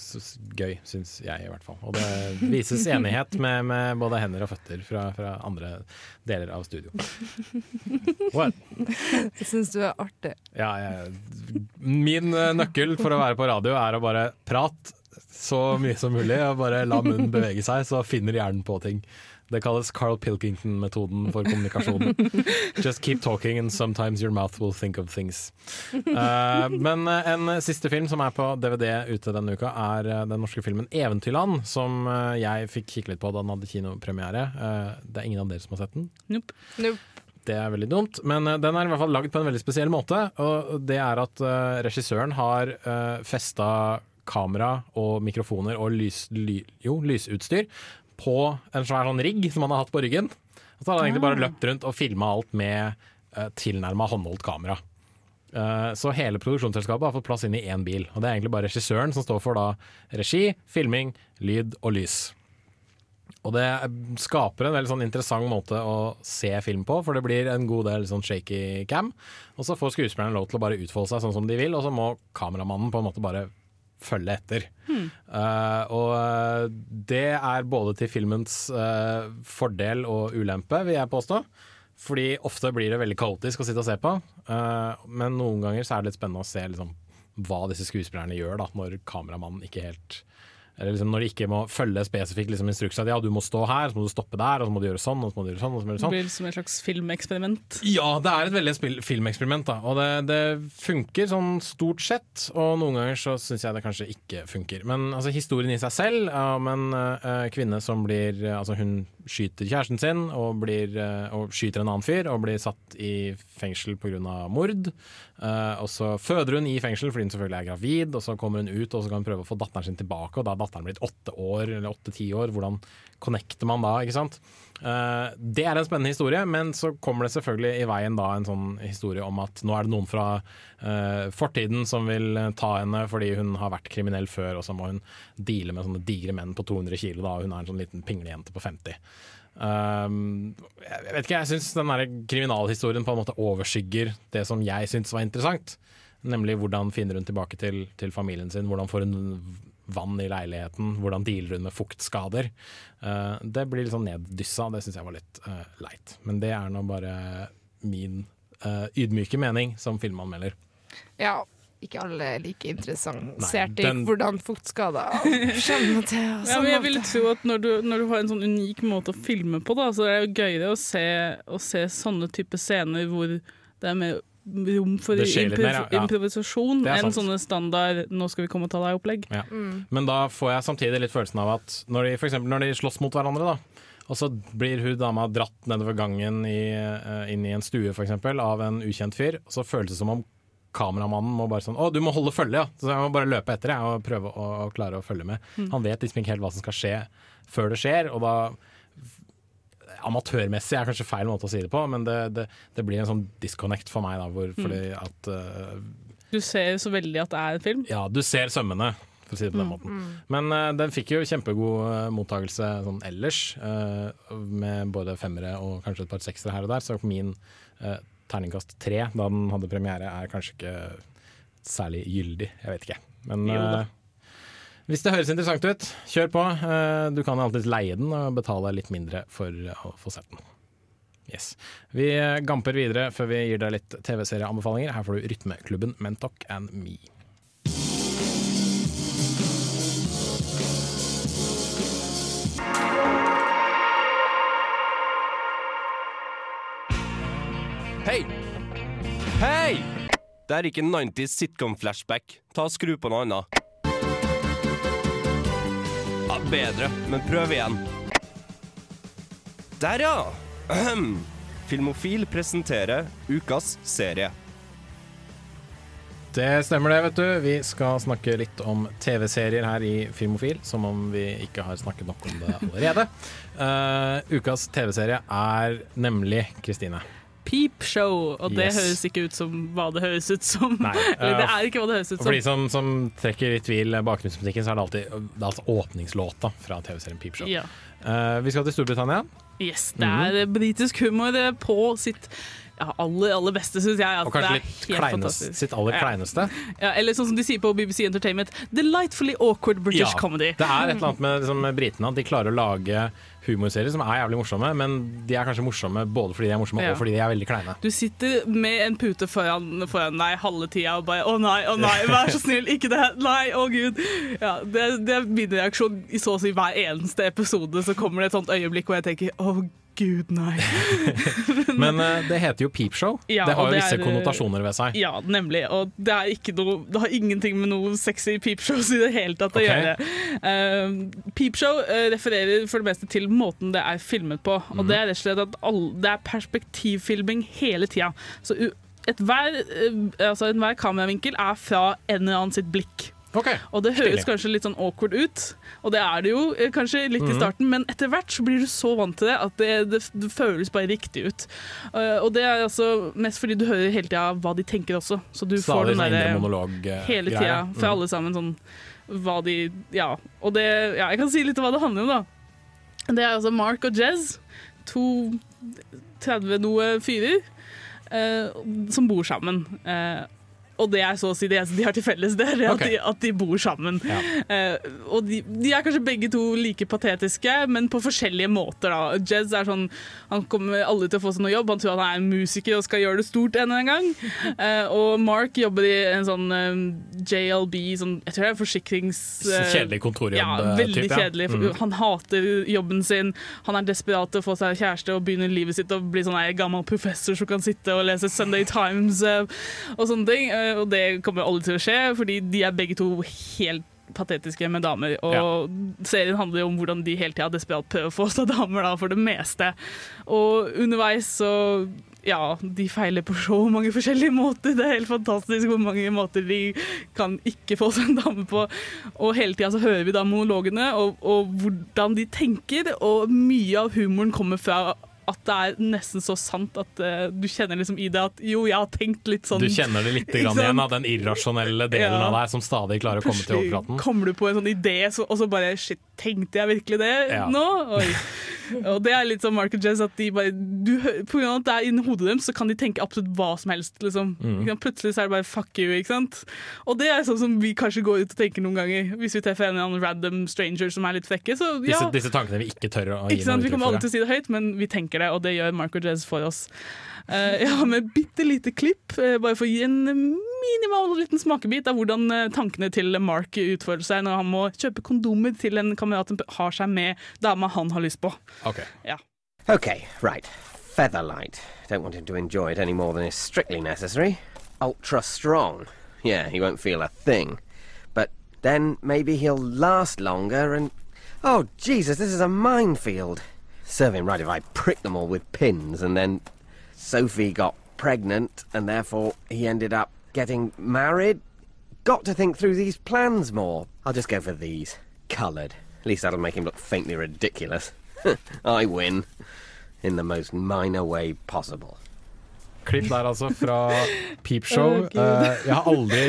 gøy, syns jeg i hvert fall. Og det vises enighet med, med både hender og føtter fra, fra andre deler av studio. What? Jeg syns du er artig. Ja, jeg, min nøkkel for å være på radio er å bare prate så mye som mulig, og bare la munnen bevege seg, så finner hjernen på ting. Det kalles Carl Pilkington-metoden for kommunikasjon. *laughs* Just keep talking and sometimes your mouth will think of things. Uh, men eh, en siste film som er på DVD ute denne uka, er eh, den norske filmen 'Eventyrland', som jeg fikk kikke litt på da den hadde kinopremiere. Uh, det er ingen av dere som har sett den? Nope. Det er veldig dumt, men den er i hvert fall lagd på en veldig spesiell måte. Og det er at uh, regissøren har uh, festa kamera og mikrofoner og lys, ly, jo, lysutstyr på en svær sånn rigg som han har hatt på ryggen. Og så har han egentlig bare Ah. løpt rundt og filma alt med uh, tilnærma håndholdt kamera. Uh, så hele produksjonsselskapet har fått plass inn i én bil. Og det er egentlig bare regissøren som står for da regi, filming, lyd og lys. Og det skaper en veldig sånn interessant måte å se film på, for det blir en god del sånn shaky cam. Og så får skuespillerne lov til å bare utfolde seg sånn som de vil, og så må kameramannen på en måte bare følge etter. Eh, og det er både til filmens uh, fordel og ulempe, vil jeg påstå. Fordi ofte blir det veldig kaotisk å sitte og se på, Uh, men noen ganger så er det litt spennende å se liksom, hva disse skuespillerne gjør da, når kameramannen ikke helt eller liksom når de ikke må følge spesifikt liksom instrukser. Ja, du må stå her, så må du stoppe der, og så må du gjøre sånn, og så må du gjøre sånn. Og så må du gjøre Det sånn. blir som et slags filmeksperiment. Ja, det er et veldig filmeksperiment, da. Og det, det funker sånn stort sett, og noen ganger så syns jeg det kanskje ikke funker. Men altså, historien i seg selv om en uh, kvinne som blir eh, Altså, hun skyter kjæresten sin og, blir, uh, og skyter en annen fyr og blir satt i fengsel pga. mord. Eh, og så føder hun i fengsel fordi hun selvfølgelig er gravid, og så kommer hun ut og så kan hun prøve å få datteren sin tilbake, og da datteren blitt åtte år, eller åtte-ti år. Hvordan connecter man da, ikke sant? Eh, det er en spennende historie, men så kommer det selvfølgelig i veien da en sånn historie om at nå er det noen fra eh, fortiden som vil eh, ta henne fordi hun har vært kriminell før, og så må hun deale med sånne digre menn på 200 kilo, da, og hun er en sånn liten pinglejente på 50. Um, jeg vet ikke, jeg syns den der kriminalhistorien på en måte overskygger det som jeg syns var interessant. Nemlig hvordan finner hun tilbake til, til familien sin, hvordan får hun vann i leiligheten, hvordan dealer hun med fuktskader. Uh, det blir litt sånn neddyssa, det syns jeg var litt uh, leit. Men det er nå bare min uh, ydmyke mening som filmanmelder. Ja, ikke alle er like interessert i den- hvordan fuktskader kommer til. Ja, sånn jeg vil tro at når du, når du har en sånn unik måte å filme på, da, så er det jo gøyere å se, å se sånne type scener hvor det er mer rom for improv mer, ja. Improvisasjon enn sånne standard 'nå skal vi komme og ta deg'-opplegg. Ja. Mm. Men da får jeg samtidig litt følelsen av at når de, for eksempel, når de slåss mot hverandre, da, og så blir hun dama dratt nedover gangen i, eh, inn i en stue for eksempel, av en ukjent fyr, og så føles det som om kameramannen må bare sånn Å, du må holde følge, ja! Så jeg må bare løpe etter jeg, og prøve å, å klare å følge med. Mm. Han vet liksom ikke helt hva som skal skje før det skjer, og da Amatørmessig er kanskje feil måte å si det på, men det, det, det blir en sånn disconnect for meg, da, hvor, fordi at uh, Du ser så veldig at det er en film. ja, du ser sømmene, for å si det på den Mm, måten. mm. Men uh, den fikk jo kjempegod uh, mottakelse sånn ellers, eh, med både femmere og kanskje et par seksere her og der, så min eh, terningkast tre da den hadde premiere, er kanskje ikke særlig gyldig. Jeg vet ikke. Men eh, hvis det høres interessant ut, kjør på. Eh, du kan alltids leie den og betale litt mindre for å få sett den. Yes. Vi gamper videre før vi gir deg litt TV-serieanbefalinger. Her får du Rytmeklubben Mentok and Me. Hei! Hei! Det er ikke 90s sitcom-flashback. Ta Skru på noe annet. Bedre, men prøv igjen. Der, ja! Ahem. Filmofil presenterer ukas serie. Det stemmer det, vet du. Vi skal snakke litt om TV-serier her i Filmofil, som om vi ikke har snakket nok om det allerede. Uh, *laughs* ukas TV-serie er nemlig Kristine. Peep Show, og det Yes. høres ikke ut som hva det høres ut som. Nei, *laughs* Eller det eh, er ikke hva det høres ut som. for de som. som, trekker i tvil bakgrunnsmusikken, så er det alltid det er altså åpningslåta fra TV-serien Peep Show. Ja. Uh, vi skal til Storbritannia. Yes, det er eh, britisk humor eh, på sitt ja, aller, aller beste, syns jeg. Og kanskje det er litt helt kleinest, sitt aller kleineste. Ja, eller sånn som de sier på BBC Entertainment, delightfully awkward British comedy. Det er et eller annet med liksom, med britene at de klarer å lage humorserier som er jævlig morsomme, men de er kanskje morsomme både fordi de er morsomme Ja. og fordi de er veldig kleine. Du sitter med en pute foran, foran deg halve tida og bare 'Å nei, å nei, vær så snill, ikke det! Nei, å gud!' Ja, det, det er min reaksjon i så å si hver eneste episode. Så kommer det et sånt øyeblikk hvor jeg tenker 'Å gud, nei'. *laughs* Men uh, det heter jo peepshow. Ja, det har jo det visse er, eh, konnotasjoner ved seg. Ja, nemlig. Og det, noe, det har ingenting med noe sexy peepshows i det hele tatt å Ok. gjøre. Uh, peepshow uh, refererer for det meste til måten det er filmet på. Og Mhm. det er rett og slett at all, det er perspektivfilming hele tida. Så uh, altså enhver kameravinkel er fra en eller annen sitt blikk. Og det høres Stilig. kanskje litt sånn awkward ut, og det er det jo eh, kanskje litt i Mhm. starten, men etter hvert så blir du så vant til det at det, det, det føles bare riktig ut. Uh, og det er altså mest fordi du hører hele tida hva de tenker også, så du får den sånn derre hele tida fra Mm. alle sammen sånn hva de Ja. Og det Ja, jeg kan si litt om hva det handler om, da. Det er altså Mark og Jez, to 30 noe fyrer, eh, som bor sammen. Eh, og det er så å si det eneste de har til felles, det er at, okay. de, at de bor sammen. Eh, og de, de er kanskje begge to like patetiske, men på forskjellige måter. da. Jez er sånn, han kommer aldri til å få seg noe jobb, han tror han er en musiker og skal gjøre det stort en eller annen gang. Uh, og Mark jobber i en sånn eh, JLB, sånn, jeg tror det er forsikrings... Uh, Kjedelig kontorjobb, Ja, veldig typ, ja. kjedelig. for Mm. Han hater jobben sin, han er desperat til å få seg kjæreste og begynne livet sitt og bli sånn en gammel professor som kan sitte og lese Sunday Times og sånne ting. Eh, og det kommer aldri til å skje, fordi de er begge to helt patetiske med damer. Og serien handler jo om hvordan de hele tida desperat prøver å få seg damer, da, for det meste. Og underveis så ja, de feiler på så mange forskjellige måter. Det er helt fantastisk hvor mange måter de kan ikke få seg en dame på. Og hele tida så hører vi da monologene og, og hvordan de tenker, og mye av humoren kommer fra at det er nesten så sant at uh, du kjenner liksom i det at jo, jeg har tenkt litt sånn Du kjenner det litt grann igjen av den irrasjonelle delen Ja. av deg som stadig klarer å komme til overflaten. kommer du på en sånn idé, så, og så bare Shit, tenkte jeg virkelig det Ja. nå? Oi. Og det er litt sånn Mark og Jess at de bare du, På grunn av at det er inni hodet deres, så kan de tenke absolutt hva som helst. Liksom. Mm. Plutselig så er det bare 'fuck you'. Ikke sant? Og det er sånn som vi kanskje går ut og tenker noen ganger. Hvis vi treffer en eller annen random stranger som er litt frekke. Så ja, Disse, disse tankene vi ikke tør å gi ikke sant? Vi kommer alltid aldri til å si det høyt, men vi tenker det, og det gjør Mark og Jez for oss. Uh, jeg har med bitte lite klipp, uh, bare for å gi en minimal liten smakebit av hvordan eh, tankene til Mark utfører seg når han må kjøpe kondomer til en kamerat som har seg med dama han har lyst på. Ja. Okay, right. Featherlight. Don't want him to enjoy it any more than is strictly necessary. Ultra strong. Yeah, he won't feel a thing. But then maybe he'll last longer and. Oh, Jesus, this is a minefield. Serve him right if I prick them all with pins and then Sophie got pregnant and therefore he ended up getting married. Got to think through these plans more. I'll just go for these. Coloured. At least that'll make him look faintly ridiculous. *laughs* I win. In the most minor way possible. Klipp der altså fra Peepshow. Gud. Eh, jeg har aldri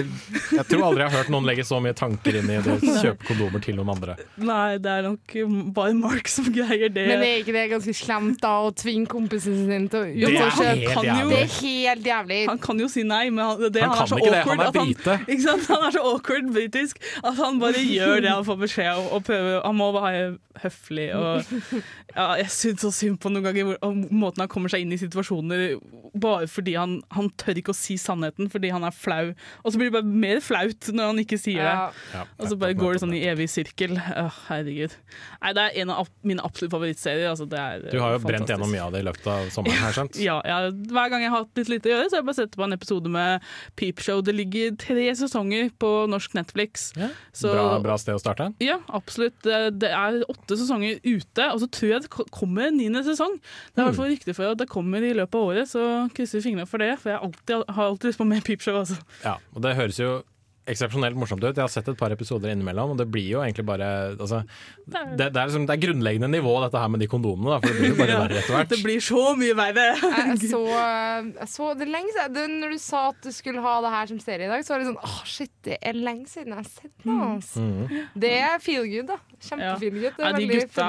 Jeg tror aldri jeg har hørt noen legge så mye tanker inn i det å kjøpe kondomer til noen andre. Nei, det er nok bare Mark som greier det. Men er ikke det ganske slemt da å tvinge kompisen sin til å Jo, ut men og kan jo- Det er helt jævlig. Han kan jo si nei, men han, det, Han han, er så awkward. det, han er at han, *laughs* ikke sant? han er så awkward britisk at han bare gjør det han får beskjed om. Og prøver, han må være høflig. Og, *laughs* ja, jeg syns så synd på noen ganger hvor, om måten han kommer seg inn i situasjoner bare fordi han, han tør ikke å si sannheten fordi han er flau. Og så blir det bare mer flaut når han ikke sier Ja. det. Ja, Og så bare går det sånn i evig sirkel. Åh, herregud. Nei, det er en av mine absolutt favorittserier. Altså, det er Du har jo brent gjennom mye av det i løpet av sommeren, har jeg skjønt. Ja, ja, hver gang jeg har hatt litt lite å gjøre, så har jeg bare sett på en episode med Peepshow. Det ligger tre sesonger på norsk Netflix. Så- Bra, bra sted å starte. Ja, absolutt. Det, det er åtte sesonger ute, og så tror jeg det kommer en niende sesong. Det er i hvert fall rykte for at det kommer i løpet av året, så krysser vi fingrene for det. For jeg har alltid, har alltid lyst på mer Peepshow. Altså. Ja, og det høres jo eksepsjonelt morsomt ut. Jeg har sett et par episoder innimellom, og det blir jo egentlig bare altså, det, det, er liksom, det er grunnleggende nivå, dette her med de kondomene, da, for det blir jo bare Ja, verre etter hvert. Det blir så mye verre. Jeg så, jeg så det er lenge siden Når du sa at du skulle ha det her som serie i dag, så var det sånn Åh, shit, det er lenge siden jeg har sett noe. Altså. Mm. Det er feel good, da. Kjempefeel good. Ja. Ja, de gutta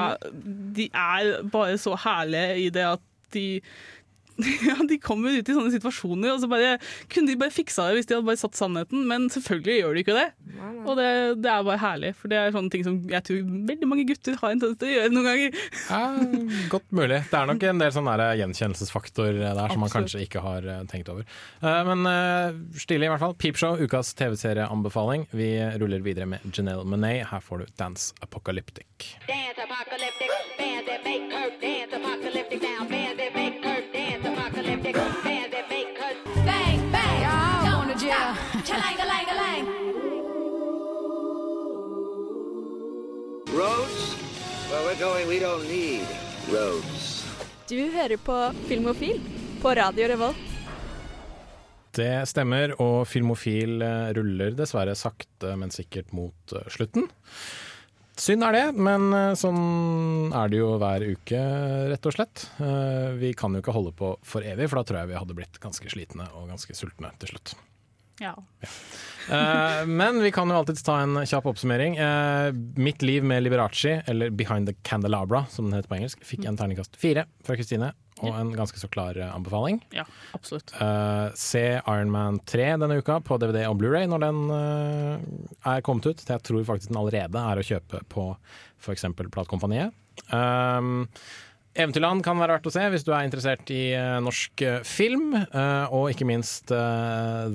de er bare så herlige i det at de *laughs* ja, De kommer ut i sånne situasjoner, og så bare kunne de bare fiksa det hvis de hadde bare satt sannheten, men selvfølgelig gjør de ikke det. Og det, det er bare herlig, for det er sånne ting som jeg tror veldig mange gutter har en tendens til å gjøre noen ganger. *laughs* Ja, godt mulig. Det er nok en del sånn gjenkjennelsesfaktor der som man kanskje ikke har eh, tenkt over. Eh, Men stilig i hvert fall. Peepshow, ukas TV-serieanbefaling. Vi ruller videre med Janelle Monet. Her får du Dance Apocalyptic. Dance apocalyptic, bandit make her dance apocalyptic Roads? Where we're going, we don't need roads. Du hører på Filmofil på Radio Revolt. Det stemmer, og Filmofil eh, ruller dessverre sakte, men sikkert mot eh, slutten. Synd er det, men eh, sånn er det jo hver uke, rett og slett. Vi kan jo ikke holde på for evig, for da tror jeg vi hadde blitt ganske slitne og ganske sultne til slutt. Ja. Eh, men vi kan jo alltids ta en kjapp oppsummering. Uh, Mitt liv med Liberace, eller Behind the Candelabra som den heter på engelsk, fikk en terningkast fire fra Kristine, og en ganske så klar eh, anbefaling. Ja, absolutt. Uh, se Iron Man 3 denne uka på DVD og Blu-ray når den er kommet ut. Jeg tror faktisk den allerede er å kjøpe på f.eks. Platekompaniet. Um, Eventyrland kan være verdt å se hvis du er interessert i eh, norsk eh, film, eh, og ikke minst the,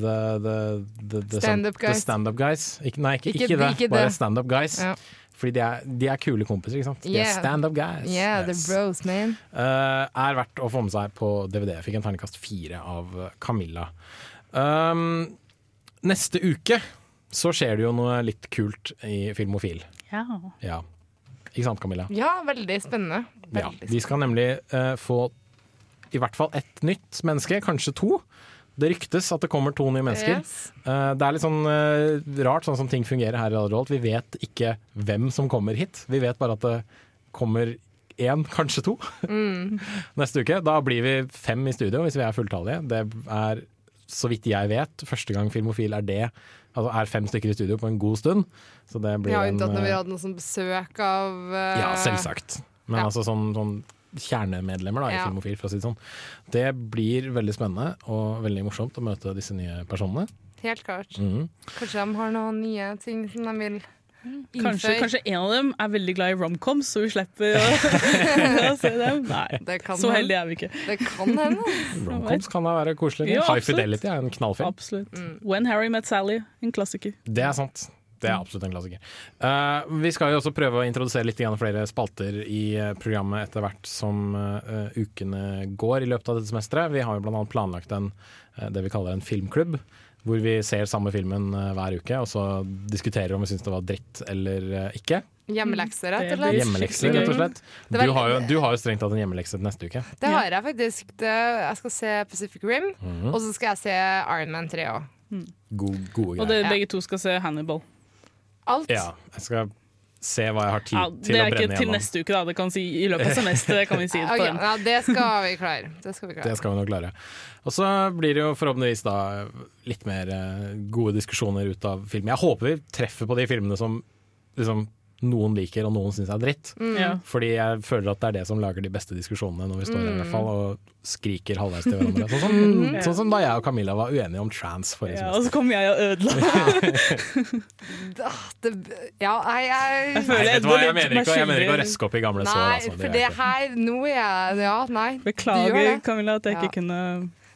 the, the, the, Stand-up the guys. stand-up guys. Ikke, nei, ikke, Ikke- ikke, det, ikke det. bare stand-up guys. Ja. Fordi de er, de er kule kompiser, ikke sant? De Yeah. er stand-up guys. Yeah, the Yes. bros, man. Uh, er verdt å få med seg på DVD. Jeg fikk en terningkast fire av Camilla. Um, neste uke så skjer det jo noe litt kult i Filmofil. Ja. Ja. Ikke sant, Camilla? Ja, veldig spennende. Ja. Vi skal nemlig uh, få i hvert fall ett nytt menneske, kanskje to. Det ryktes at det kommer to nye mennesker. Yes. Uh, det er litt sånn uh, rart sånn som ting fungerer her i Radio Revolt. Vi vet ikke hvem som kommer hit. Vi vet bare at det kommer én, kanskje to, Mm. *laughs* neste uke. Da blir vi fem i studio hvis vi er fulltallige. Det er, så vidt jeg vet, første gang Filmofil er det. Altså er fem stykker i studio på en god stund. Så det blir Ja, unntatt når vi eh, hadde noe sånn besøk av uh, Ja, selvsagt. Men ja. altså sånn, sånn kjernemedlemmer da, i Ja. Filmofil, for å si det sånn. Det blir veldig spennende og veldig morsomt å møte disse nye personene. Helt klart. Mhm. Kanskje de har noen nye ting som de vil Kanskje, kanskje en av dem er veldig glad i romcoms, så vi slipper å, *laughs* å se dem. Nei, så heldige er vi ikke. Det kan hende. *laughs* Romcoms kan da være koselig. Ja, High. Fidelity er en knallfilm. Absolutt. When Harry Met Sally, en klassiker. Det er sant. Det er absolutt en klassiker. Uh, vi skal jo også prøve å introdusere litt flere spalter i eh, programmet etter hvert som uh, ukene går i løpet av dette semesteret. Vi har jo annet planlagt en, uh, det vi kaller en filmklubb. Hvor vi ser samme filmen eh, hver uke, og så diskuterer om vi syns det var dritt eller eh, ikke. Hjemmelekser, rett og slett. Hjemmelekser, rett og slett. Du har, jo, du har jo strengt tatt en hjemmelekse til neste uke. Det har jeg faktisk. Jeg skal se Pacific Rim, Mhm. og så skal jeg se Iron Man 3 òg. God, gode Og det, begge to skal se Hannibal. Alt. Ja, jeg skal se hva jeg har tid Ja, til det er ikke til neste uke, da. Det kan si i løpet av *laughs* semesteret. kan vi si det på den. ja, det skal vi klare. Det skal vi klare. Det skal vi nok klare. Og så blir det jo forhåpentligvis da litt mer eh, gode diskusjoner ut av filmen. Jeg håper vi treffer på de filmene som liksom noen liker og noen syns er dritt. Mm. Ja. Fordi jeg føler at det er det som lager de beste diskusjonene når vi står her i Mm. hvert fall og skriker halvveis til hverandre. Sånn som, Mm. sånn som da jeg og Camilla var uenige om trans forrige Ja, og så kom jeg og ødela. *laughs* Ah, det, ja, jeg, jeg, Jeg føler Nei, Edvard hva, jeg mener ikke, jeg mener ikke å røske opp i gamle Nei, sår. Altså. for Det er her Nå er jeg Ja, nei. Beklager. Camilla, at jeg ikke kunne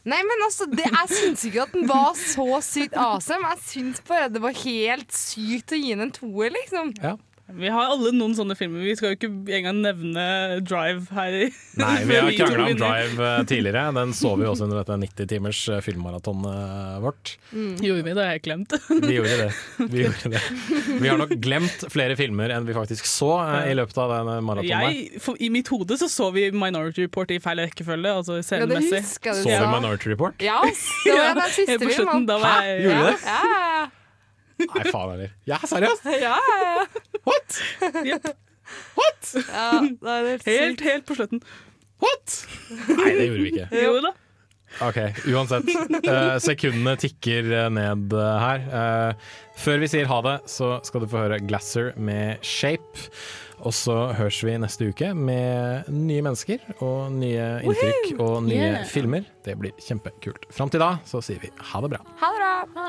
Nei, men altså, det, jeg syns ikke at den var så sykt awesome. Jeg syns bare det var helt sykt å gi den en toer, liksom. Vi har alle noen sånne filmer. Vi skal jo ikke engang nevne Drive her. Nei, vi har *laughs* krangla om. Drive eh, tidligere. Den så vi også under dette 90 timers eh, filmmaratonet vårt. Mm. Gjorde vi det? Jeg har glemt. Vi gjorde det. Vi gjorde det. Vi har nok glemt flere filmer enn vi faktisk så eh, i løpet av. Jeg, for, I mitt hode så så vi Minority Report i feil rekkefølge, altså scenemessig. Så vi Minority Report? Ja, det var den siste filmen. slutten, Hæ? Gjorde du det? Ja, ja, ja. Nei, faen heller. Ja, seriøst? Ja, ja, ja. What? Yep. What? *laughs* Ja, det er helt, Helt, helt på slutten. What? Nei, det gjorde vi ikke. Jo da. Ok, uansett. Eh, sekundene tikker eh, ned eh, her. Eh, før vi sier ha det, så skal du få høre Glasser med Shape. Og så høres vi neste uke med nye mennesker og nye inntrykk og nye Yeah. filmer. Det blir kjempekult. Fram til da så sier vi ha det bra. Ha det bra.